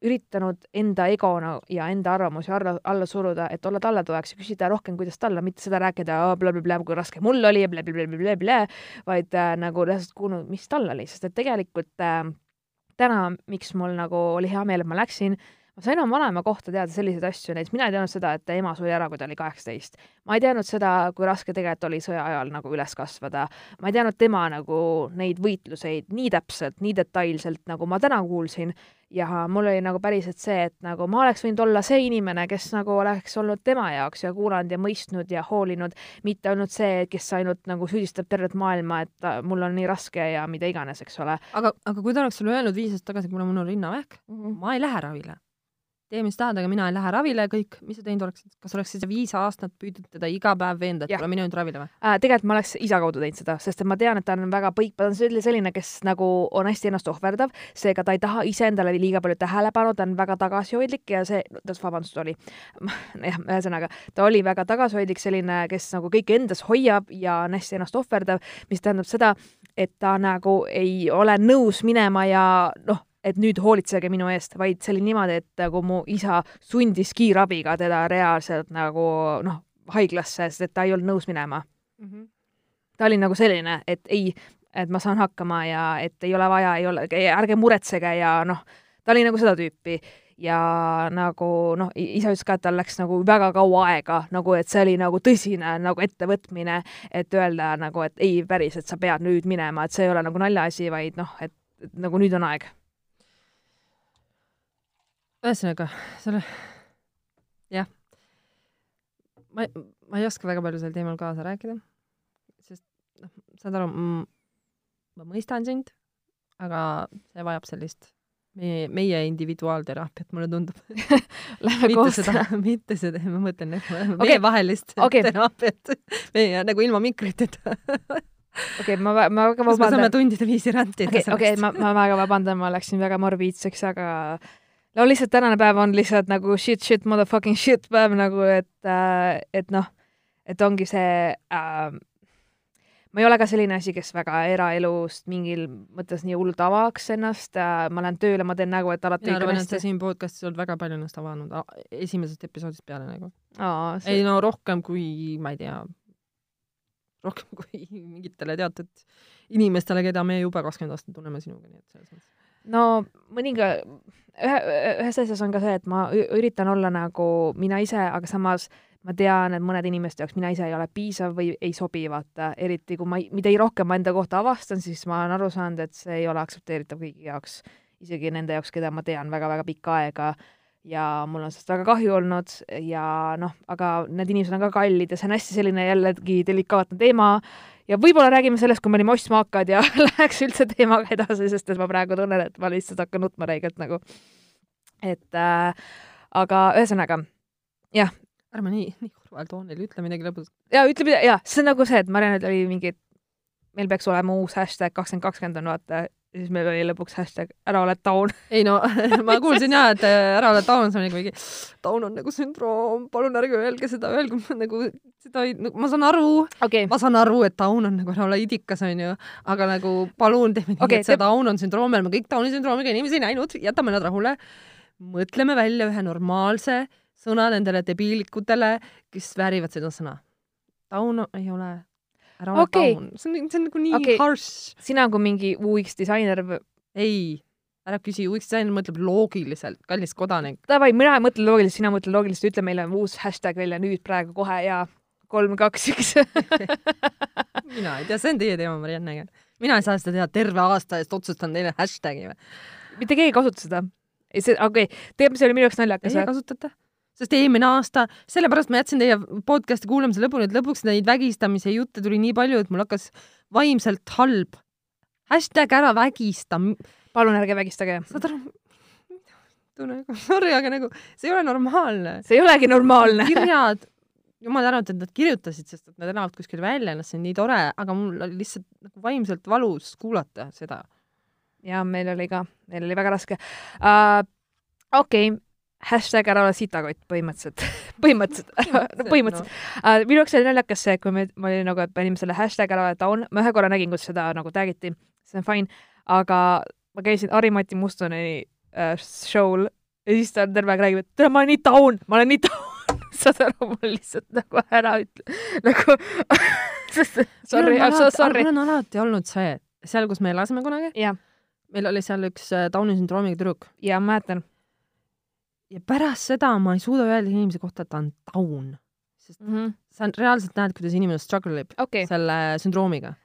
üritanud enda ego ja enda arvamusi alla, alla suruda, et olla talle toeks ja küsida rohkem, kuidas tal on, mitte seda rääkida blablabla, kui raske mul oli ja blablabla, vaid äh, nagu reaalselt kuulnud, mis tal oli, sest et tegelikult äh, täna, miks mul nagu oli hea meel, et ma läksin, ma sain oma vanaema kohta teada selliseid asju, näiteks mina ei teadnud seda, et ema suri ära, kui ta oli kaheksateist. ma ei teadnud seda, kui raske tegelikult oli sõja ajal nagu üles kasvada. ma ei teadnud tema nagu neid võitluseid nii täpselt, nii detailselt, nagu ma täna kuulsin. ja mul oli nagu päriselt see, et nagu ma oleks võinud olla see inimene, kes nagu oleks olnud tema jaoks ja kuulanud ja mõistnud ja hoolinud, mitte olnud see, kes ainult nagu süüdistab tervet maailma, et mul on nii raske ja mida iganes, eks ole aga, aga kui ta oleks sulle öelnud viis aastat tagasi, kuna mul on rinnavähk, mm. -hmm. ma ei lähe ravile. tee, mis tahad, aga mina ei lähe ravile, kõik, mis sa teinud oleksid, kas oleksid sa viis aastat püüdnud teda iga päev veenda, et kuule, mine nüüd ravile või? äh,. tegelikult ma oleks isa kaudu teinud seda, sest et ma tean, et ta on väga põik, ta on selline, kes nagu on hästi ennast ohverdav, seega ta ei taha iseendale liiga palju tähelepanu, ta on väga tagasihoidlik ja see, vabandust, oli, *laughs* jah, ühesõnaga, ta oli väga tagasihoidlik, selline, kes nagu kõike endas hoiab ja on hästi ennast ohverdav, mis tähendab seda, et ta nagu ei ole nõus minema ja noh, et nüüd hoolitsege minu eest, vaid see oli niimoodi, et nagu mu isa sundis kiirabiga teda reaalselt nagu noh, haiglasse, sest et ta ei olnud nõus minema. Ta oli nagu selline, et ei, et ma saan hakkama ja et ei ole vaja, ei ole, ärge muretsege ja noh, ta oli nagu seda tüüpi. Ja nagu noh, isa ütles ka, et tal läks nagu väga kaua aega nagu, et see oli nagu tõsine nagu ettevõtmine, et öelda nagu, et ei, päriselt sa pead nüüd minema, et see ei ole nagu naljaasi, vaid noh, et et nagu nüüd on aeg. ühesõnaga, selle, jah. ma, ma ei oska väga palju sel teemal kaasa rääkida, sest noh, saad aru, ma mõistan sind, aga see vajab sellist meie, meie individuaalteraapiat, mulle tundub. *laughs* Lähme koos seda, mitte seda, ma mõtlen nagu Okei. meievahelist Okei. teraapiat, meie nagu ilma mikriteta. okei, ma, ma väga kas me saame vabandan. tundide viisi rantida okei, okei, ma, ma väga vabandan, ma läksin väga morbiidseks, aga no lihtsalt tänane päev on lihtsalt nagu shit, shit, motherfucking shit päev nagu, et äh,, et noh, et ongi see äh,, ma ei ole ka selline asi, kes väga eraelust mingil mõttes nii hullult avaks ennast äh,, ma lähen tööle, ma teen nägu, et alati mina arvan, et sa siin podcast'is oled väga palju ennast avanud, esimesest episoodist peale nagu. aa, ei no rohkem kui, ma ei tea, rohkem kui mingitele teatud inimestele, keda me juba kakskümmend aastat tunneme sinuga, nii et selles mõttes. No mõninga, ühe, ühes asjas on ka see, et ma üritan olla nagu mina ise, aga samas ma tean, et mõnede inimeste jaoks mina ise ei ole piisav või ei sobi, vaata, eriti kui ma, mida rohkem ma enda kohta avastan, siis ma olen aru saanud, et see ei ole aktsepteeritav kõigi jaoks, isegi nende jaoks, keda ma tean väga-väga pikka aega. Ja mul on sellest väga kahju olnud. Ja noh, aga need inimesed on ka kallid ja see on hästi selline jällegi delikaatne teema ja võib-olla räägime sellest, kui me olime ostma hakkad ja *laughs* läheks üldse teemaga edasi, sest et ma praegu tunnen, et ma lihtsalt hakkan nutma räigelt nagu. et äh, aga ühesõnaga jah, ärme nii, nii kurval toonil, ütle midagi lõbusat. ja ütle mida, jaa, see on nagu see, et Marianel oli mingi, meil peaks olema uus hashtag kakskümmend kakskümmend on vaata, ja siis meil oli lõpuks hashtag ära ole taun. ei no ma kuulsin ja, et äh, ära ole taun, see on nagu mingi, taun on nagu sündroom, palun ärge öelge seda, öelge nagu seda ei nagu,, ma saan aru, okei, ma saan aru, et taun on nagu ära ole idikas, onju, aga nagu palun nii Okei, okay,, et see taun on sündroom, me oleme kõik tauni sündroomiga inimesi näinud, jätame nad rahule. mõtleme välja ühe normaalse sõna nendele debiilikutele, kes väärivad seda sõna. taun ei ole ära ole Okei. down, see on, see on nagu nii okay. harsh. sina kui mingi UX disainer, ei, ära küsi, UX disainer mõtleb loogiliselt, kallis kodanik. davai, mina ei mõtle loogiliselt, sina mõtle loogiliselt, ütle meile uus hashtag välja nüüd praegu kohe ja kolm, kaks, üks. *laughs* mina ei tea, see on teie teema, Mariannega. mina ei saa seda teha terve aasta eest, otsustan teile hashtag'i või? mitte keegi ei kasuta seda. see, okei okay., tegelikult see oli minu jaoks naljakas Teie. kasutate? Sest eelmine aasta, sellepärast ma jätsin teie podcast'i kuulamise lõpuni, et lõpuks neid vägistamise jutte tuli nii palju, et mul hakkas vaimselt halb. hashtag ära vägista, palun ärge vägistage. saad aru? nagu, sorry, aga nagu see ei ole normaalne. see ei olegi normaalne. kirjad, jumal tänatud, et nad kirjutasid, sest et nad elavad kuskil väljas, see on nii tore, aga mul oli lihtsalt nagu vaimselt valus kuulata seda. ja meil oli ka, meil oli väga raske uh,. okei okay., hashtag ära ole sitakott põhimõtteliselt, *laughs* põhimõtteliselt, põhimõtteliselt uh,. minu jaoks oli naljakas see, kui me, ma olin nagu, et panime selle hashtag ära ole down, ma ühe korra nägin, kus seda nagu tag iti, see on fine, aga ma käisin Harri-Mati Mustoneni uh, show'l ja siis ta terve aeg räägib, et tere, ma olen nii down, ma olen nii down. *laughs* saad aru, mul lihtsalt nagu ära ütle, nagu *laughs* sorry, I m so sorry. mul on alati olnud see, seal, kus me elasime kunagi, jah, meil oli seal üks äh, Downi sündroomiga tüdruk ja ma mäletan. Ja pärast seda ma ei suuda öelda inimese kohta, et ta on down, sest sa reaalselt näed, kuidas inimene struggle ib okei, selle sündroomiga.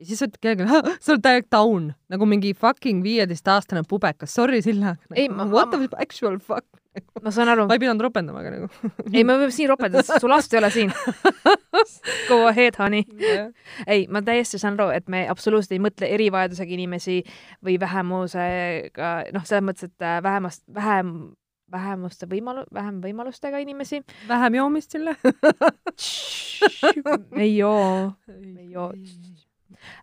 ja siis ütled kellelegi, sa oled täielik down, nagu mingi fucking viieteistaastane pubekas, sorry Silla. Ei, ma- What ma- the actual fuck? ma saan aru ma. ei pidanud ropendama, aga nagu. *laughs* ei, me võime siin ropendada, sest su last ei ole siin. *laughs* Go ahead, honey. ei, ma täiesti saan aru, et me absoluutselt ei mõtle erivajadusega inimesi või vähemusega, noh, selles mõttes, et äh, vähemast, vähem, vähemuste võimalu-, vähem võimalustega inimesi. vähem joomist Silla. ei joo. Ei joo.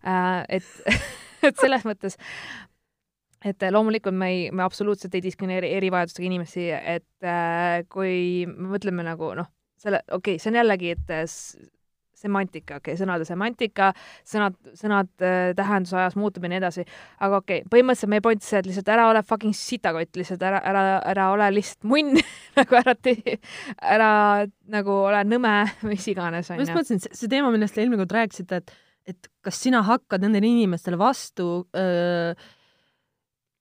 äh,. et, *laughs* et selles mõttes, et loomulikult me ei, me absoluutselt ei diskrimineeri erivajadustega inimesi, et äh, kui me mõtleme nagu noh, selle, okei okay,, see on jällegi, et äh, semantika, okei okay,, sõnade semantika, sõnad, sõnad äh, tähenduse ajas muutub ja nii edasi, aga okei okay,, põhimõtteliselt meie point see, et lihtsalt ära ole fucking sitakott, lihtsalt ära, ära, ära ole lihtsalt munn *laughs* nagu ära tee, ära nagu ole nõme, *laughs* mis iganes, ma just onju. mõtlesin, see teema, millest te eelmine kord rääkisite, et, et kas sina hakkad nendele inimestele vastu öö,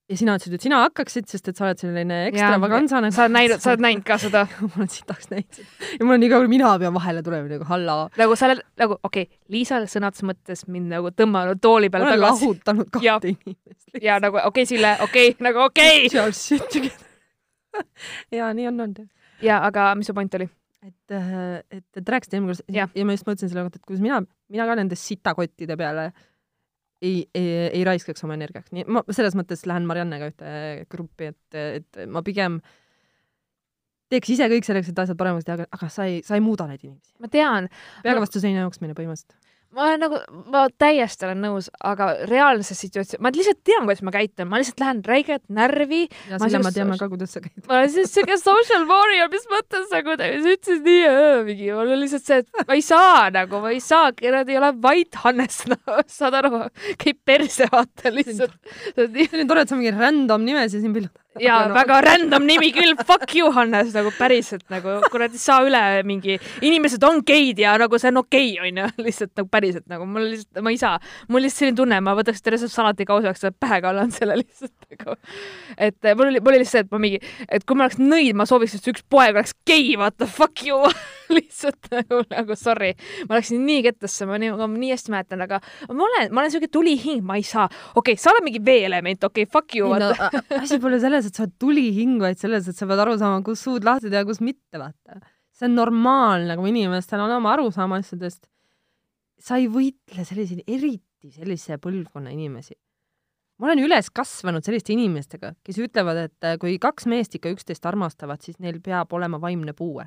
ja sina ütlesid, et sina hakkaksid, sest et sa oled selline ekstravagantsane. sa oled näinud, sa oled näinud ka seda, *laughs* ma olen sitaks näinud ja mul on iga kord, mina pean vahele tulema nagu halla. nagu sa oled nagu okei okay,, Liisa sõnates mõttes mind nagu tõmmanud tooli peale olen tagasi lahutanud Ja. kahte inimest. ja nagu okei okay,, Sille, okei okay,, nagu okei okay.. Ja nii on olnud. ja aga mis su point oli? et, et, et te rääkisite eelmine kord Jah. ja ma just mõtlesin selle kohta, et kuidas mina, mina ka nende sitakottide peale ei, ei, ei raiskaks oma energiaks, nii ma selles mõttes lähen Mariannega ühte gruppi, et, et ma pigem teeks ise kõik selleks, et asjad paremaks teha, aga sa ei, sa ei muuda neid inimesi. ma tean, peaga vastu seina jooksmine põhimõtteliselt. Ma olen nagu, ma täiesti olen nõus, aga reaalses situatsioonis, ma lihtsalt tean, kuidas ma käitun, ma lihtsalt lähen räiget närvi, ja Ma selle ma teame ka, kuidas sa käid. ma olen siis siuke social warrior, mis mõttes nagu ta sa ütlesid nii öö, mingi, mul on lihtsalt see, et ma ei saa nagu, ma ei saa, nad ei ole White Hannes no,, saad aru, käib perse vaata lihtsalt. see on tore, et sa mingi random nimesi siin pillud. Ja no. väga random nimi küll, fuck you, Hannes, nagu päriselt nagu kuradi saa üle mingi, inimesed on geid ja nagu see on okei okay,, onju, *laughs* lihtsalt nagu päriselt nagu mul lihtsalt, ma ei saa, mul lihtsalt selline tunne, ma võtaks terve selle salati kausaks ja pähe kallan selle *laughs* lihtsalt nagu. et eh, mul oli, mul oli lihtsalt see, et ma mingi, et kui ma oleks nõid, ma sooviks, et üks poeg oleks gei, vaata fuck you *laughs* *laughs* lihtsalt nagu, nagu sorry, ma läksin nii kettasse, ma nii, ma nii hästi mäletan, aga ma olen, ma olen siuke tulihing, ma ei saa, okei okay,, sa oled mingi veeelement, okei okay,, fuck you, no asi pole selles, et sa oled tulihing, vaid selles, et sa pead aru saama, kus suud lahti teha, kus mitte, vaata. see on normaalne, kui inimestel on oma arusaam asjadest. sa ei võitle selliseid, eriti sellise põlvkonna inimesi. ma olen üles kasvanud selliste inimestega, kes ütlevad, et kui kaks meest ikka üksteist armastavad, siis neil peab olema vaimne puue.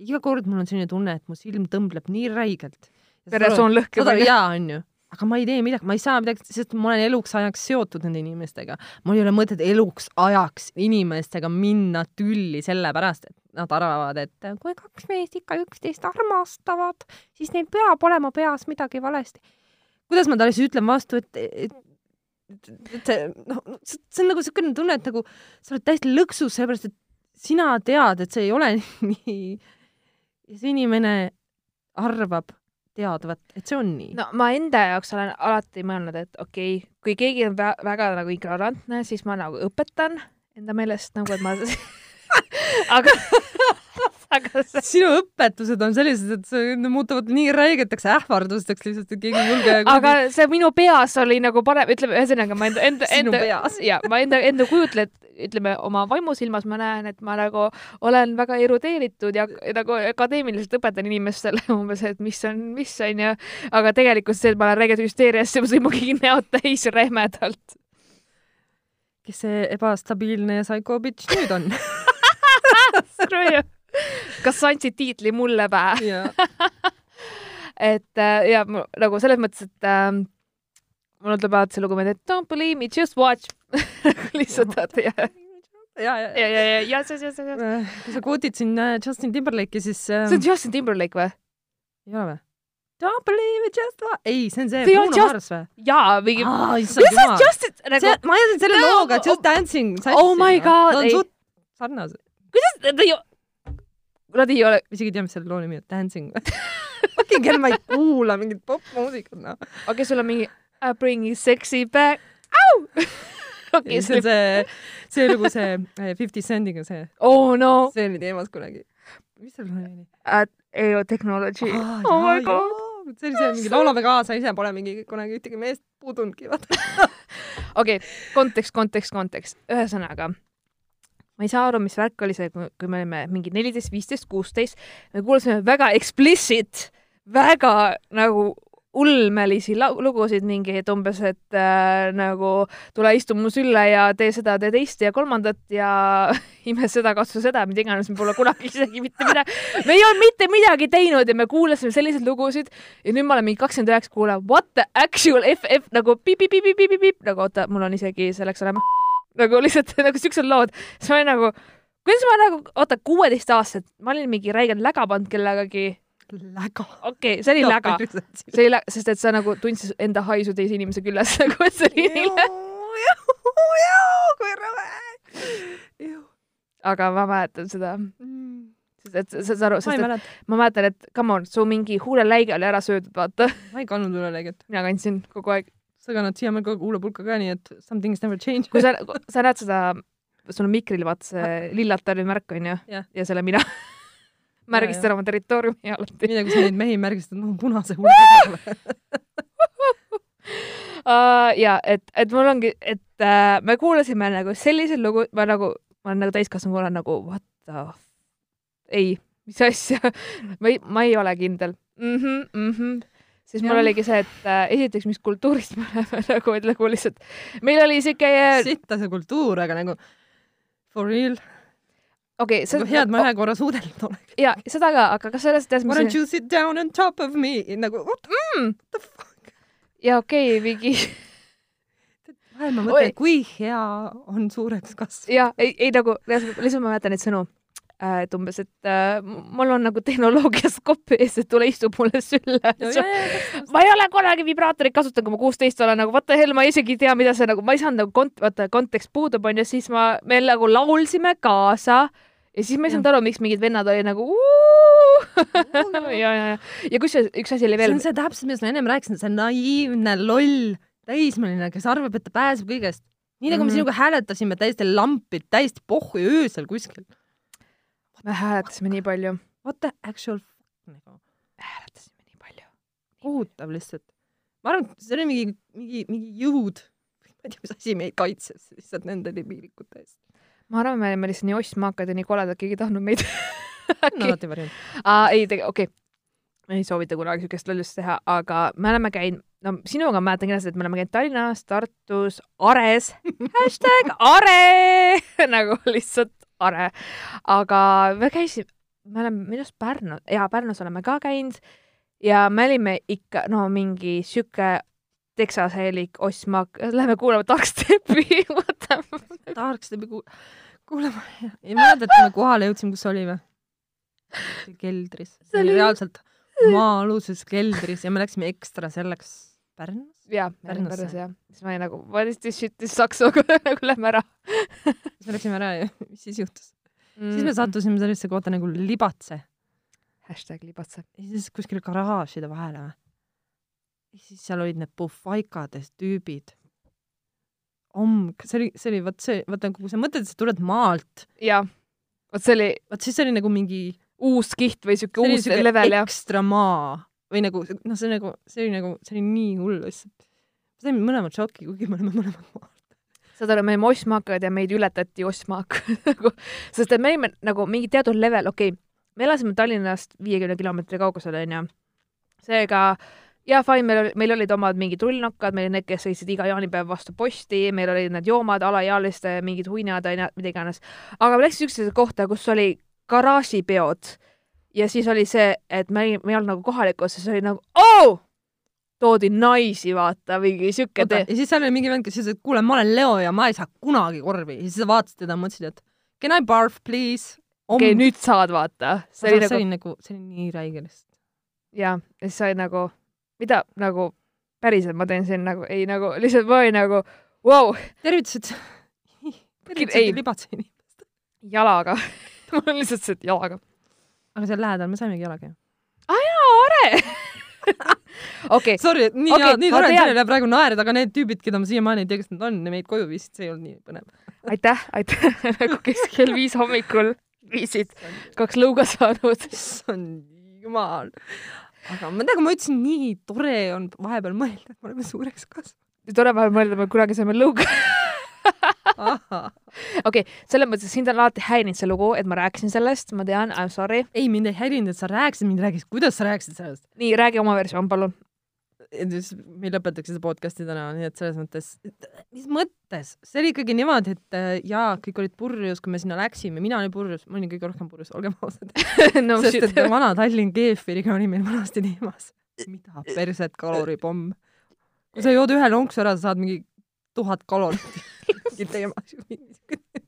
Iga kord mul on selline tunne, et mu silm tõmbleb nii räigelt. veresoon lõhkeb jaa, onju. aga ma ei tee midagi, ma ei saa midagi, sest ma olen eluks ajaks seotud nende inimestega. mul ei ole mõtet eluks ajaks inimestega minna tülli sellepärast, et nad arvavad, et kui kaks meest ikka üksteist armastavad, siis neil peab olema peas midagi valesti. kuidas ma talle siis ütlen vastu, et, et et, et see, noh, see on nagu niisugune tunne, et nagu sa oled täiesti lõksus, sellepärast et sina tead, et see ei ole *laughs* nii. Ja see inimene arvab teadvat, et see on nii no.. ma enda jaoks olen alati mõelnud, et okei okay,, kui keegi on vä väga nagu ignorantne, siis ma nagu õpetan enda meelest nagu, et ma *laughs* *laughs* aga, aga see sinu õpetused on sellised, et see muutuvad nii räigeteks ähvardusteks lihtsalt, et keegi ei julge. aga see minu peas oli nagu parem, ütleme ühesõnaga ma enda, enda, enda *laughs* ja ma enda, enda kujutlen, ütleme oma vaimusilmas ma näen, et ma nagu olen väga erudeeritud ja ja nagu akadeemiliselt õpetan inimestele *laughs* umbes, et mis on, mis on ju, aga tegelikult see, et ma olen räigelt hüsteerias, see sõi mu kõik näod täis rämedalt. kes see ebastabiilne psycho-bitch nüüd on *laughs* kas sa andsid tiitli mulle pähe? ja *laughs* et äh, ja nagu selles mõttes, et äh, mulle tuleb alati see lugu meelde, et don't believe me, just watch. *laughs* lihtsalt vaata ja, ja, ja, ja, ja, ja, ja see, see. ja. kui sa kvootid siin äh, Justin Timberlake'i, siis äh, see on Justin Timberlake või? ei ole või? Don't believe it just wa-, ei, see on see See Bruno Just- Mars või? jaa, mingi. jumal. Justin nagu ma ajasin selle looga Just oh- Dancing. oh my God, Nad on suht sarnased. Kuidas nad ei, nad ei ole, isegi ei tea, mis selle loo nimi on, Dancing või? *laughs* fucking hell, ma ei kuula mingit popmuusikat, noh. okei, sul on mingi I bring you sexy back, au. *laughs* okei, see on see, see lugu, see äh, Fifty Cent'iga see, oh no, see oli teemas kunagi. mis loo nimi EO Technology, oli? oh my god. see oli see mingi Laulame kaasa, ise pole mingi kunagi ühtegi meest puudunudki, vaata. *laughs* okei okay,, kontekst, kontekst, kontekst, ühesõnaga ma ei saa aru, mis värk oli see, kui me olime mingi neliteist, viisteist, kuusteist, me kuulasime väga explicit, väga nagu ulmelisi lugusid, mingeid umbes, et äh, nagu tule istu mu sülle ja tee seda, tee teist ja kolmandat ja *laughs* ime seda, katsu seda, mida iganes, me pole kunagi isegi mitte midagi, me ei olnud mitte midagi teinud ja me kuulasime selliseid lugusid ja nüüd ma olen mingi kakskümmend üheksa, kuulan what the actual FF nagu piip-piip-piip-piip-piip nagu oota, mul on isegi selleks olema nagu lihtsalt *laughs* nagu siuksed lood, siis ma olin nagu, kuidas ma nagu, oota, kuueteistaastased, ma olin mingi räigelt läga pannud kellegagi, läga. okei okay,, see oli läga, see oli lä-, sest et sa nagu tundsid enda haisu teise inimese küljes *laughs* nagu, et see oli nii lä-, kui rõve. aga ma mäletan seda, sest et sa saad aru, sest et mäleta, ma mäletan, et come on, su mingi huuleläige oli ära söödud, vaata, ma ei kandnud üleläiget. mina kandsin kogu aeg. Sa kannad siiamaani kogu huulepulka ka, nii et some things never change. kui sa, *laughs* sa näed seda, sul on mikril vaata see lillatari märk onju Jah. ja see olen mina. *laughs* *laughs* märgistan oma territooriumi alati nii nagu sa neid mehi märgistad, no punase huulepulga peale. uh,. ja et, et mul ongi, et uh, me kuulasime nagu selliseid lugu, ma nagu, ma olen nagu täiskasvanu, ma olen nagu what the f- ei, mis asja, ma ei, ma ei ole kindel mm. -hmm, mm -hmm. Siis mul oligi see, et uh, esiteks, mis kultuurist me oleme *laughs* nagu, et nagu lihtsalt, meil oli siuke, sitta see kultuur, aga nagu for real, okei, nagu hea, et ma ühe korra suudelnud olen. ja seda ka, aga kas sellest tead, Why don't you sit down on top of me? Nagu what mm, the fuck. ja okei okay,, mingi vahel ma mõtlen, kui hea on suureks kasvada. ja ei, ei nagu lihtsalt ma mäletan neid sõnu, et umbes, et äh, mul on nagu tehnoloogias kopp ees, et tule istu mulle sülle. ma ei ole kunagi vibraatorit kasutanud, kui ma kuusteist olen nagu what the hell, ma isegi ei tea, mida see nagu, ma ei saanud nagu kont-, vaata kontekst puudub onju, siis ma, me nagu laulsime kaasa ja siis ma ei saanud aru, miks mingid vennad olid nagu *laughs* ja, ja, ja, ja kusjuures üks asi oli see veel on, see täpselt, millest ma ennem rääkisin, see naiivne loll täismeline, kes arvab, et ta pääseb kõigest. nii nagu me Mhm. sinuga hääletasime täiesti lampi, täiesti pohhu öösel kuskil. Me hääletasime nii palju, What the actual fuck nagu. hääletasime nii palju. kohutav lihtsalt. ma arvan, et see oli mingi, mingi, mingi jõud, ma ei tea, mis asi meid kaitses lihtsalt nende debiilikute eest. ma arvan, me olime lihtsalt nii ostmaakad ja nii koledad, keegi ei tahtnud meid on alati variant. Ei, okei okay.. ei soovita kunagi siukest lollust teha, aga me oleme käinud, no sinuga ma mäletan kindlasti, et me oleme käinud Tallinnas, Tartus, Ares, *laughs* hashtag Are *laughs* nagu lihtsalt Are. aga me käisime, me oleme minu arust Pärnu, jaa, Pärnus oleme ka käinud ja me olime ikka no mingi sihuke teksaseelik ostmaak, lähme kuulama Dark Stepi, *laughs* võtame. tahaks läbi kuul-, kuulama. ei mäleta, et me kohale jõudsime, kus see oli või? keldris. see oli- reaalselt maa-aluses keldris ja me läksime ekstra selleks Pärnus. jaa. Pärnus jah. siis ma olin nagu what is this shit, this sucks, *laughs* nagu lähme ära siis me läksime ära ja *laughs* mis siis juhtus? siis me. sattusime sellisesse kohta nagu Libatse. hashtag libotse. ja siis kuskile garaažide vahele või. ja siis seal olid need puhvaikades tüübid. omg, see oli, see oli vot see, vaata kui sa mõtled, et sa tuled maalt, jah, vot see oli vot siis oli nagu mingi uus kiht või siuke uus level ja ekstra maa või nagu noh, see nagu, see oli nagu, see oli nii hull lihtsalt. me saime mõlemad šoki, kuigi me oleme mõlemad maalt. saad aru, me olime ostmaakad ja meid ületati ostmaak *laughs* nagu, sest et me olime nagu mingi teatud level, okei okay,, me elasime Tallinnast viiekümne kilomeetri kaugusel, onju. seega ja fine, meil meil olid omad mingid rullnokad, meil olid need, kes sõitsid iga jaanipäev vastu posti, meil olid need joomad, alaealiste mingid huinad, onju, mida iganes. aga me läksime üksteise kohta, kus oli garaažipeod ja siis oli see, et me me ei olnud nagu kohalikud, siis oli nagu oo, toodi naisi, vaata, mingi siuke ja tee. siis seal oli mingi vend, kes ütles, et kuule, ma olen Leo ja ma ei saa kunagi korvi ja siis sa vaatasid teda, mõtlesid, et can I barf please? okei okay,, nüüd saad vaata. see oli nagu nagu, see oli nii räige lihtsalt. ja, ja siis sai nagu, mida nagu päriselt ma teen siin nagu ei nagu lihtsalt ma olin nagu vau wow,, tervitused. Tervitused Libatseeni. jalaga *laughs* mul on lihtsalt see et jalaga. Aga seal lähedal me saimegi jalaga ju. okei, Sorry, et nii Okei, okay,, nii ma tore, et tean. teil praegu naerda, aga need tüübid, keda ma siiamaani ei tea, kes nad on meid koju viisid, see ei olnud nii põnev. aitäh, aitäh *laughs* nagu kes kell viis hommikul viisid kaks lõuga saanud. issand jumal. aga ma tean, kui ma ütlesin, nii tore on vahepeal mõelda, et me oleme suureks kasvanud. tore vahel mõelda, me kunagi saime lõuga. *laughs* okei, selles mõttes sind on alati häirinud see lugu, et ma rääkisin sellest, ma tean, I m sorry. ei, mind ei häirinud, et sa rääkisid, mind rääkis, kuidas sa rääkisid sellest. nii, räägi oma versioon, palun. me lõpetaks seda podcast'i täna, nii et selles mõttes, mis mõttes, see oli ikkagi niimoodi, et äh, jaa, kõik olid purjus, kui me sinna läksime, mina olin purjus, ma olin kõige rohkem purjus, olgem ausad. *laughs* no sest et. vana Tallinn keefiriga oli meil vanasti teemas. *laughs* mida perset kaloripomm. kui sa jood ühe lonksu ära, sa saad mingi tuhat kalorit. *laughs*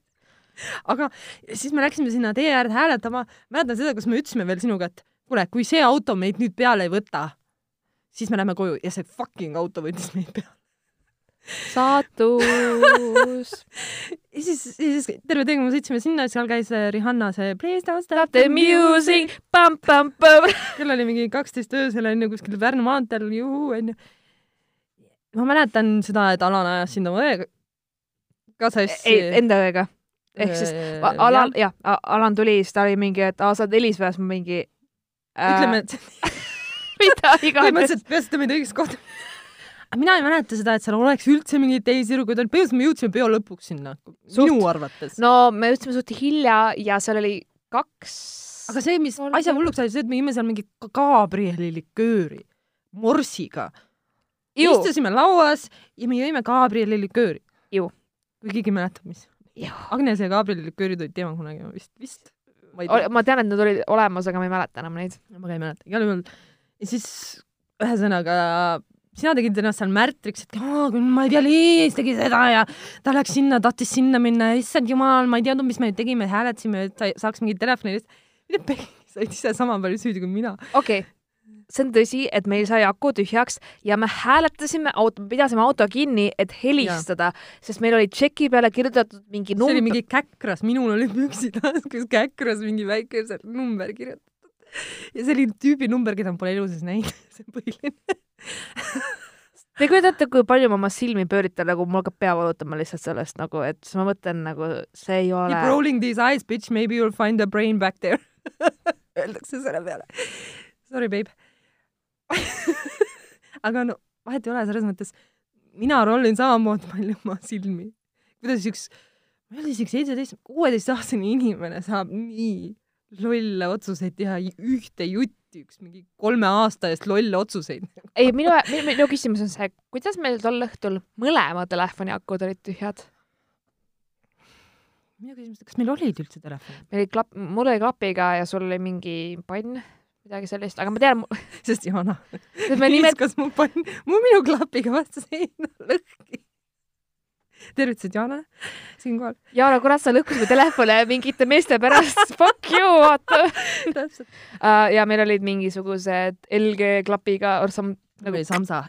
aga siis me läksime sinna tee äärde hääletama, mäletan seda, kus me ütlesime veel sinuga, et kuule, kui see auto meid nüüd peale ei võta, siis me lähme koju ja see fucking auto võttis meid peale. saatus. *laughs* ja siis, siis terve tee, kui me sõitsime sinna, seal käis äh, Rihanna see Please don't Stop stop the music, pamm-pamm-pamm. kell oli mingi kaksteist öösel onju kuskil Pärnu maanteel, juhuu onju. Ma mäletan seda, et Alan ajas sind oma õega ka sassi. enda õega. ehk siis A- Alan, jah, Alan tuli, siis ta oli mingi, et aa, sa oled Elisväes, ma mingi äh,. ütleme, et *laughs* mida *laughs* iganes. põhimõtteliselt peaasjad meid õigesse kohta. mina ei mäleta seda, et seal oleks üldse mingeid teisi tüdrukuid olnud, põhimõtteliselt me jõudsime peo lõpuks sinna, minu arvates. no me jõudsime suht hilja ja seal oli kaks. aga see, mis asja hulluks sai, see, et me jõime seal mingit ka- Gabrieli likööri morsiga. Istusime lauas ja me jõime Gabrieli likööri. Kui keegi mäletab, mis. Agnes ja Gabrieli liköörid olid teema kunagi vist, vist. ma tean, et need olid olemas, aga ma ei mäleta enam neid. ma ka ei mäleta, igal juhul. ja siis ühesõnaga sina tegid ennast seal märtriks, et ma ei tea, Liis tegi seda ja ta läks sinna, tahtis sinna minna issand jumal, ma ei teadnud, mis me tegime, hääletasime, et sa saaks mingit telefoni mida pekki, *laughs* sa olid ise sama palju süüdi kui mina. okei okay., see on tõsi, et meil sai aku tühjaks ja me hääletasime auto, pidasime auto kinni, et helistada, sest meil oli tšeki peale kirjutatud mingi see oli number. mingi käkras, minul olid püksid taskus käkras mingi väike number kirjutatud. ja see oli tüübi number, keda ma pole elu sees näinud, *laughs* see on põhiline. Te kujutate, kui palju ma oma silmi pööritan, nagu mul hakkab pea valutama lihtsalt sellest nagu, et siis ma mõtlen nagu see ei ole Keep. rolling these eyes, bitch, maybe you will find a brain back there. *laughs* Öeldakse selle peale. Sorry, babe. *laughs* aga no vahet ei ole selles mõttes, mina rollin samamoodi palju oma silmi. kuidas üks, ma ei ole isegi seitseteist, kuueteistaastane inimene saab nii lolle otsuseid teha ühte jutti, üks mingi kolme aasta eest lolle otsuseid. ei, minu, minu küsimus on see, kuidas meil tol õhtul mõlema telefoni akud olid tühjad? minu küsimus, kas meil olid üldse telefonid? meil oli klapp, mul oli klapiga ja sul oli mingi pann, midagi sellist, aga ma tean, *laughs* sest nimet-, viskas mu pann, mu minu klapiga vastu seina lõhki. tervitused Jana, siinkohal. Jaana, kurat, sa lõhkusid mu telefone mingite meeste pärast, *laughs* fuck you, vaata täpselt. uh,. ja meil olid mingisugused LG klapiga or some nagu nagu Samsa.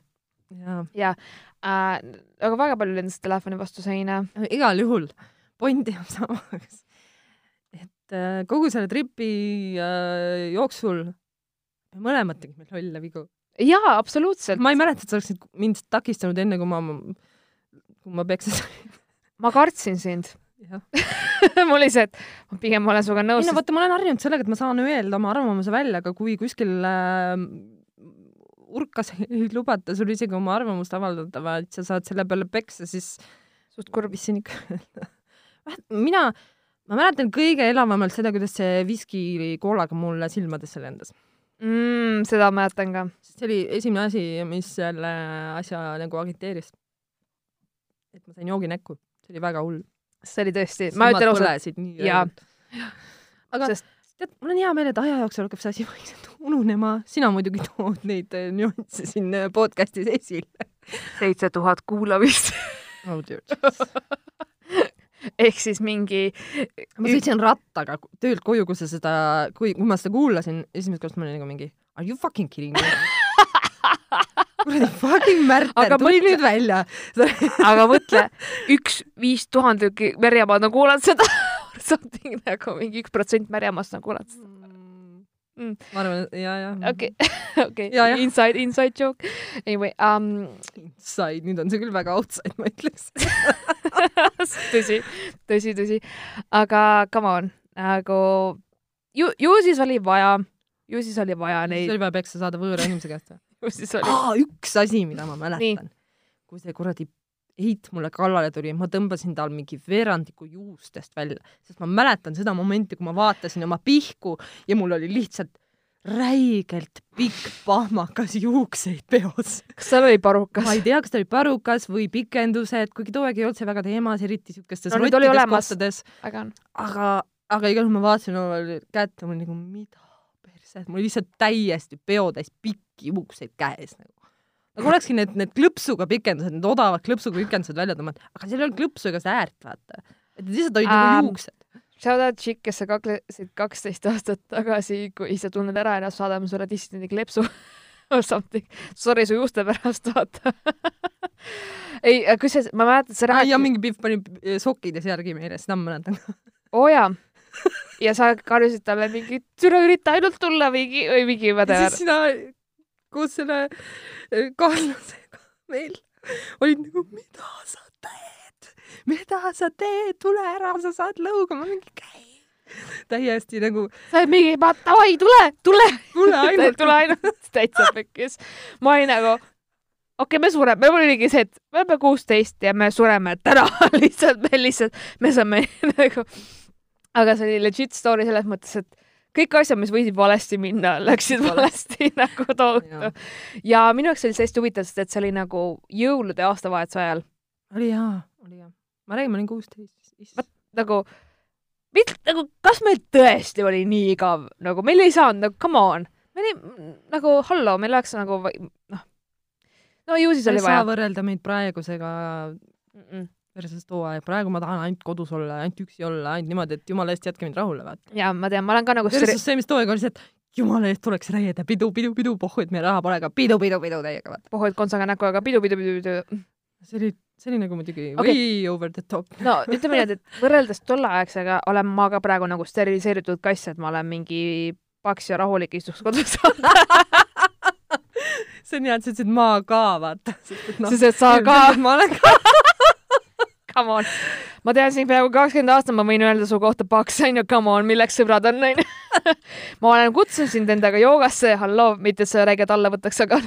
jaa, uh,, aga väga palju lendas telefoni vastu seina. igal juhul point jääb samaks. et äh, kogu selle tripi äh, jooksul mõlemad tegime lolle vigu. jaa, absoluutselt. ma ei mäleta, et sa oleksid mind takistanud enne, kui ma, kui ma peksa sain. ma kartsin sind. *laughs* mul oli see, et ma pigem olen sinuga ei nõus no, vaata, ma olen harjunud sellega, et ma saan öelda oma arvamuse välja, aga kui kuskil äh, urkas ei lubata sul isegi oma arvamust avaldada, vaid sa saad selle peale peksa, siis suht kurb. mis siin ikka öelda. mina, ma mäletan kõige elavamalt seda, kuidas see viski koolaga mulle silmadesse lendas. mm,. seda mäletan ka. see oli esimene asi, mis selle asja nagu agiteeris. et ma sain joogi näkku, see oli väga hull. see oli tõesti, ma ütlen ausalt, jaa. aga sest tead, mul on hea meel, et aja jooksul hakkab see asi *laughs* vaikselt ununema, sina muidugi tood neid eh, nüansse siin eh, podcast'is esile. seitse tuhat kuulamist oh dear. *laughs* *laughs* ehk siis mingi ma sõitsin rattaga töölt koju, kui sa seda, kui, kui ma seda kuulasin, esimest korda ma olin nagu mingi are you fucking kidding me? *laughs* kuradi fucking Märten, tuli mõtle- nüüd välja. aga mõtle, *laughs* üks viis tuhandet märjamaad on kuulanud seda something nagu mingi üks protsent märjamaast on kuulanud seda. Mm. ma arvan, ja, ja. okei, okei inside, inside joke. Anyway um,, Inside, nüüd on see küll väga outside, ma ütleks. *laughs* tõsi, tõsi, tõsi, aga come on, nagu ju, ju siis oli vaja, ju siis oli vaja siis neid, oli vaja peksa saada võõra inimese käest või? *laughs* ju siis oli. üks asi, mida ma mäletan. kui see kuradi heit mulle kallale tuli, ma tõmbasin tal mingi veerandiku juustest välja, sest ma mäletan seda momenti, kui ma vaatasin oma pihku ja mul oli lihtsalt räigelt pikk pahmakas juukseid peos. kas seal oli parukas ma? ei tea, kas ta oli parukas või pikendused, kuigi too aeg ei olnud see väga teemas, eriti siukestes No rottides kohtades, on. aga, aga igal juhul ma vaatasin oma kätt ja mul nagu mida perse, mul oli lihtsalt täiesti peotäis pikki juukseid käes nagu. Nagu olekski need, need klõpsuga pikendused, need odavad klõpsuga pikendused välja tõmmata, aga seal ei olnud klõpsu ega seda äärt, vaata. et lihtsalt olid nagu juuksed. Shout out chick, kes sa kaklesid kaksteist aastat tagasi, kui sa tunned ära ennast, saadame sulle dissidendi kleepsu *laughs* or something. Sorry su juuste pärast, vaata. *laughs* ei, kusjuures ma mäletan, sa ja rääkisid, mingi Pihv pani eh, sokkidesse järgi meile, seda ma mäletan. oo jaa. ja sa karjusid talle mingi, türa ürita ainult tulla mingi või mingi ja whatever siis. sina koos selle eh, kaaslasega meil olid nagu, mida sa teed, mida sa teed, tule ära, sa saad lõuga, ma mingi käi. täiesti nagu, sa oled mingi, davai, tule, tule. tule ainult. *laughs* tule ainult täitsa pekkis. ma olin nagu, okei okay,, me sureme, mul oligi see, et me oleme kuusteist ja me sureme täna *laughs* lihtsalt, me lihtsalt, me saame *laughs* nagu, aga see oli legit story selles mõttes, et kõik asjad, mis võisid valesti minna, läksid valesti *laughs* nagu tohutu. ja minu jaoks oli see hästi huvitav, sest et see oli nagu jõulude aastavahetuse ajal oli hea, oli hea. ma räägin, ma olin kuusteist. nagu, mit-, nagu kas meil tõesti oli nii igav, nagu meil ei saanud, nagu come on, me oli nagu hallo, meil oleks nagu noh, no ju siis oli ei saa vaja. võrrelda meid praegusega versus too aeg, praegu ma tahan ainult kodus olla, ainult üksi olla, ainult niimoodi, et jumala eest jätke mind rahule, vaata. ja ma tean, ma olen ka nagu versus see, mis too aeg oli see, et jumala eest tuleks reede, pidu, pidu, pidu, pohhu, et meil raha pole, aga pidu, pidu, pidu täiega, vaata. pohhoid kontsaga näkku, aga pidu, pidu, pidu, pidu. see oli, see oli nagu muidugi okay. way over the top. no ütleme niimoodi, et võrreldes tolleaegsega olen ma ka praegu nagu steriliseeritud kass, et ma olen mingi paks ja rahulik, istuks kodus. *laughs* see on hea, et sa ütlesid ma ka, vaata. sest et sa ka, ma olen ka. *laughs* come on. ma tean sind peaaegu kakskümmend aastat, ma võin öelda su kohta paks, onju, come on, milleks sõbrad on, onju. *laughs* ma olen kutsunud sind endaga joogasse, halloo, mitte sa räiged alla võtaks, aga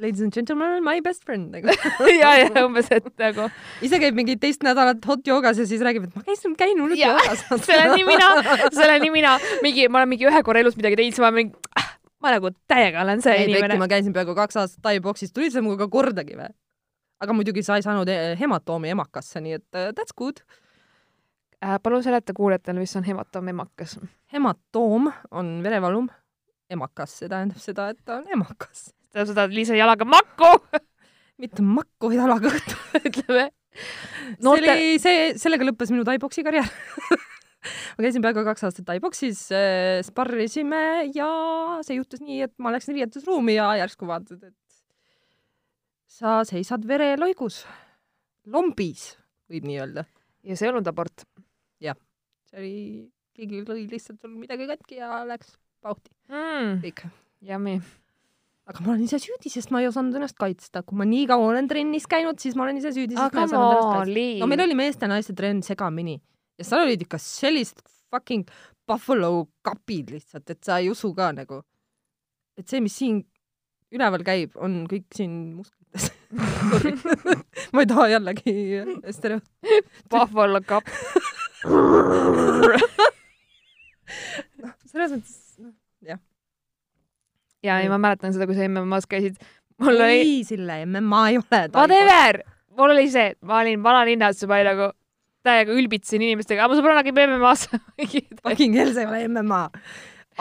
Ladies and gentlemen, my best friend nagu. *laughs* ja, ja umbes, et nagu ise käib mingi teist nädalat hot joogas ja siis räägib, et ma käisin, käin hullult joogas. *laughs* see olen nii mina, see olen nii mina, mingi, ma olen mingi ühe korra elus midagi teinud, siis ma mingi, ma nagu täiega olen see ei, inimene. ma käisin peaaegu kaks aastat Tai-boksis, tulid sa minuga kordagi või? Aga muidugi sa ei saanud eh, hematoomi emakasse, nii et uh, that's good. Äh, palun seleta kuulajatele, mis on hematoom emakas. hematoom on verevalum, emakas, see tähendab seda, et ta on emakas. seda, et Liisa jalaga makku, *laughs* mitte makku jalaga õhtu. *laughs* ütleme. see noorte, oli see, sellega lõppes minu Tai-boksi karjäär. *laughs* ma käisin peaaegu kaks aastat Tai-boksis, sparrisime ja see juhtus nii, et ma läksin riietusruumi ja järsku vaatad, et sa seisad vereloigus, lombis, võib nii öelda. ja see ei olnud abort. see oli, keegi lõi lihtsalt sul midagi katki ja läks pauhti, mm,. kõik. Yummy. aga ma olen ise süüdi, sest ma ei osanud ennast kaitsta, kui ma nii kaua olen trennis käinud, siis ma olen ise süüdi, sest ma ei aga osanud ennast kaitsta. No meil oli meeste-naiste trenn segamini ja seal olid ikka sellised fucking buffalo kapid lihtsalt, et sa ei usu ka nagu, et see, mis siin üleval käib, on kõik siin musklites. *laughs* ma ei taha jällegi stereo-, Buffalo Cup. selles mõttes, noh, ja ei, ma mäletan seda, kui sa MM-as käisid. mul oli, ei, Sille, ma ei ole. whatever, mul oli see, ma olin vanalinnas juba nagu täiega ülbitsin inimestega, aga mu sõbranna käib MM-as. *laughs* fucking hell, see ei ole MMA.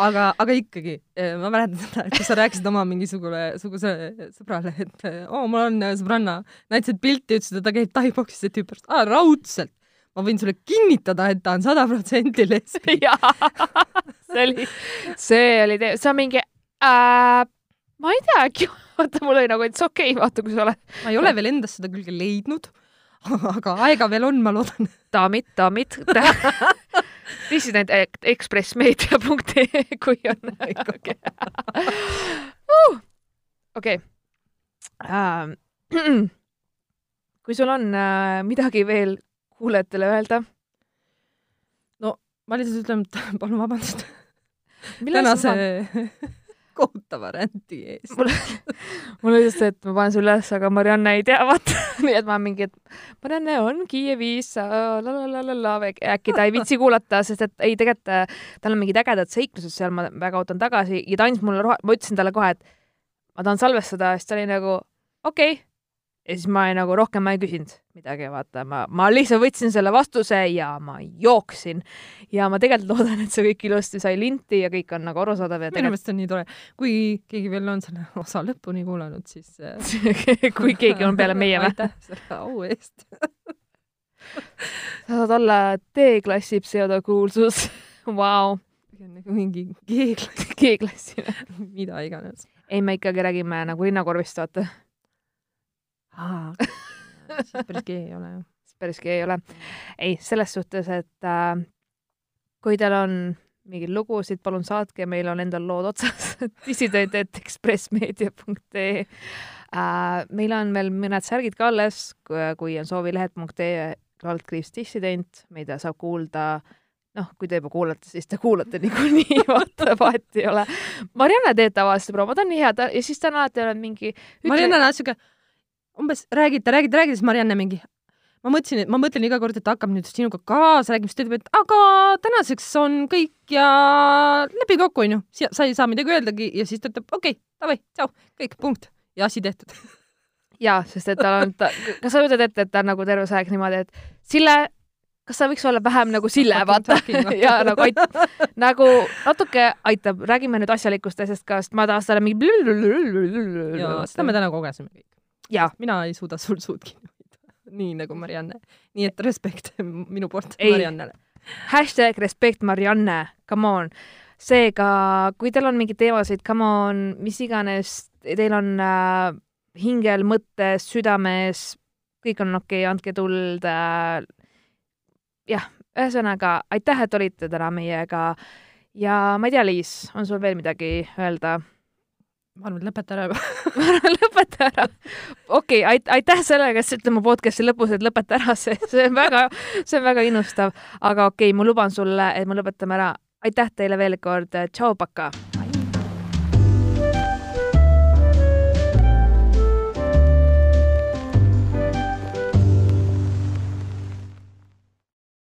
aga, aga ikkagi, ma mäletan seda, et kui sa rääkisid oma mingisugune, suguse sõbrale, et oo oh,, mul on sõbranna, näitasid pilti, ütlesid, et ta käib taiboksis, see tüüp pärast, aa, raudselt. ma võin sulle kinnitada, et ta on sada protsenti lesbi. *laughs* jaa, see oli, see oli, see on mingi äh,, ma ei tea, äkki, vaata mul oli nagu, et see okei okay,, vaata, kui sa oled ma ei ole veel endas seda külge leidnud, *laughs* aga aega veel on, ma loodan. daamid, daamid. *laughs* dissident ekspressmeedia.ee, *laughs* kui on. okei. Ähm, *clears throat* kui sul on äh, midagi veel kuulajatele öelda, ma lihtsalt ütlen, *laughs* palun vabandust tänase *laughs* ma, kohutava ränti eest. mul, mul oli just see, et ma panen sulle üles, aga Marianne ei tea, vaata. *laughs* nii et ma mingi, et Marianne on Kiievis, la la la la la, äkki ta ei viitsi kuulata, sest et ei, tegelikult äh, tal on mingid ägedad seiklused seal, ma väga ootan tagasi ja ta andis mulle rohe, ma ütlesin talle kohe, et ma tahan salvestada, siis ta oli nagu okei okay.. Ja siis ma ei, nagu rohkem ma ei küsinud midagi, vaata, ma, ma lihtsalt võtsin selle vastuse ja ma jooksin. ja ma tegelikult loodan, et see kõik ilusti sai linti ja kõik on nagu arusaadav ja minu meelest on nii tore, kui keegi veel on selle osa lõpuni kuulanud, siis äh, *laughs* kui keegi on peale meie või? aitäh selle au eest. sa saad olla D-klassi pseudokuulsus. Vau, nagu mingi G-klass, G-klassi. mida iganes. ei, me ikkagi räägime nagu linnakorvist, vaata. Siis päris G ei ole ju. päris G ei ole. ei, selles suhtes, et äh, kui teil on mingeid lugusid, palun saatke, meil on endal lood otsas. *laughs* dissident.ekspressmeedia.ee äh,. meil on veel mõned särgid ka alles, kui on soovi lehed.ee kaldkriips dissident, mida saab kuulda noh, kui te juba kuulate, siis te kuulate niikuinii, *laughs* vaata, vahet ei ole. Marianne teeb tavaliselt promo, ta on nii hea, ta ja siis ta on alati olnud mingi. Marianne on siuke, umbes räägite, räägite, räägite, siis Marianne mingi ma mõtlesin, et ma mõtlen iga kord, et hakkab nüüd sinuga kaasa rääkima, siis ta ütleb, et aga tänaseks on kõik ja lepime kokku, onju. sa ei saa midagi öeldagi ja siis ta ütleb okei okay,, davai, tšau, kõik, punkt. ja asi tehtud. *laughs* jaa, sest et tal on, ta, kas sa kujutad ette, et ta on nagu terve see aeg niimoodi, et Sille, kas sa võiks olla vähem nagu Sille, vaata. *laughs* ja nagu ait-, nagu natuke aitab, räägime nüüd asjalikust asjast ka, sest ma tahaks talle mingi. ja seda me täna kogesime kõik. jaa, mina ei suuda sul suud kinni hoida. nii nagu Marianne. nii et respekt *laughs* minu poolt Ei. Mariannele. hashtag respekt Marianne, come on. seega, kui teil on mingeid teemasid, come on, mis iganes teil on äh, hingel, mõttes, südames, kõik on okei okay,, andke tuld äh,. jah, ühesõnaga aitäh, et olite täna meiega ja ma ei tea, Liis, on sul veel midagi öelda? Ma arvan, et lõpeta ära juba. *laughs* lõpeta ära. okei okay,, aitäh selle, kes ütleb mu podcast'i lõpus, et lõpeta ära, see, see on väga, see on väga innustav, aga okei okay,, ma luban sulle, et me lõpetame ära. aitäh teile veel kord, tšau, paka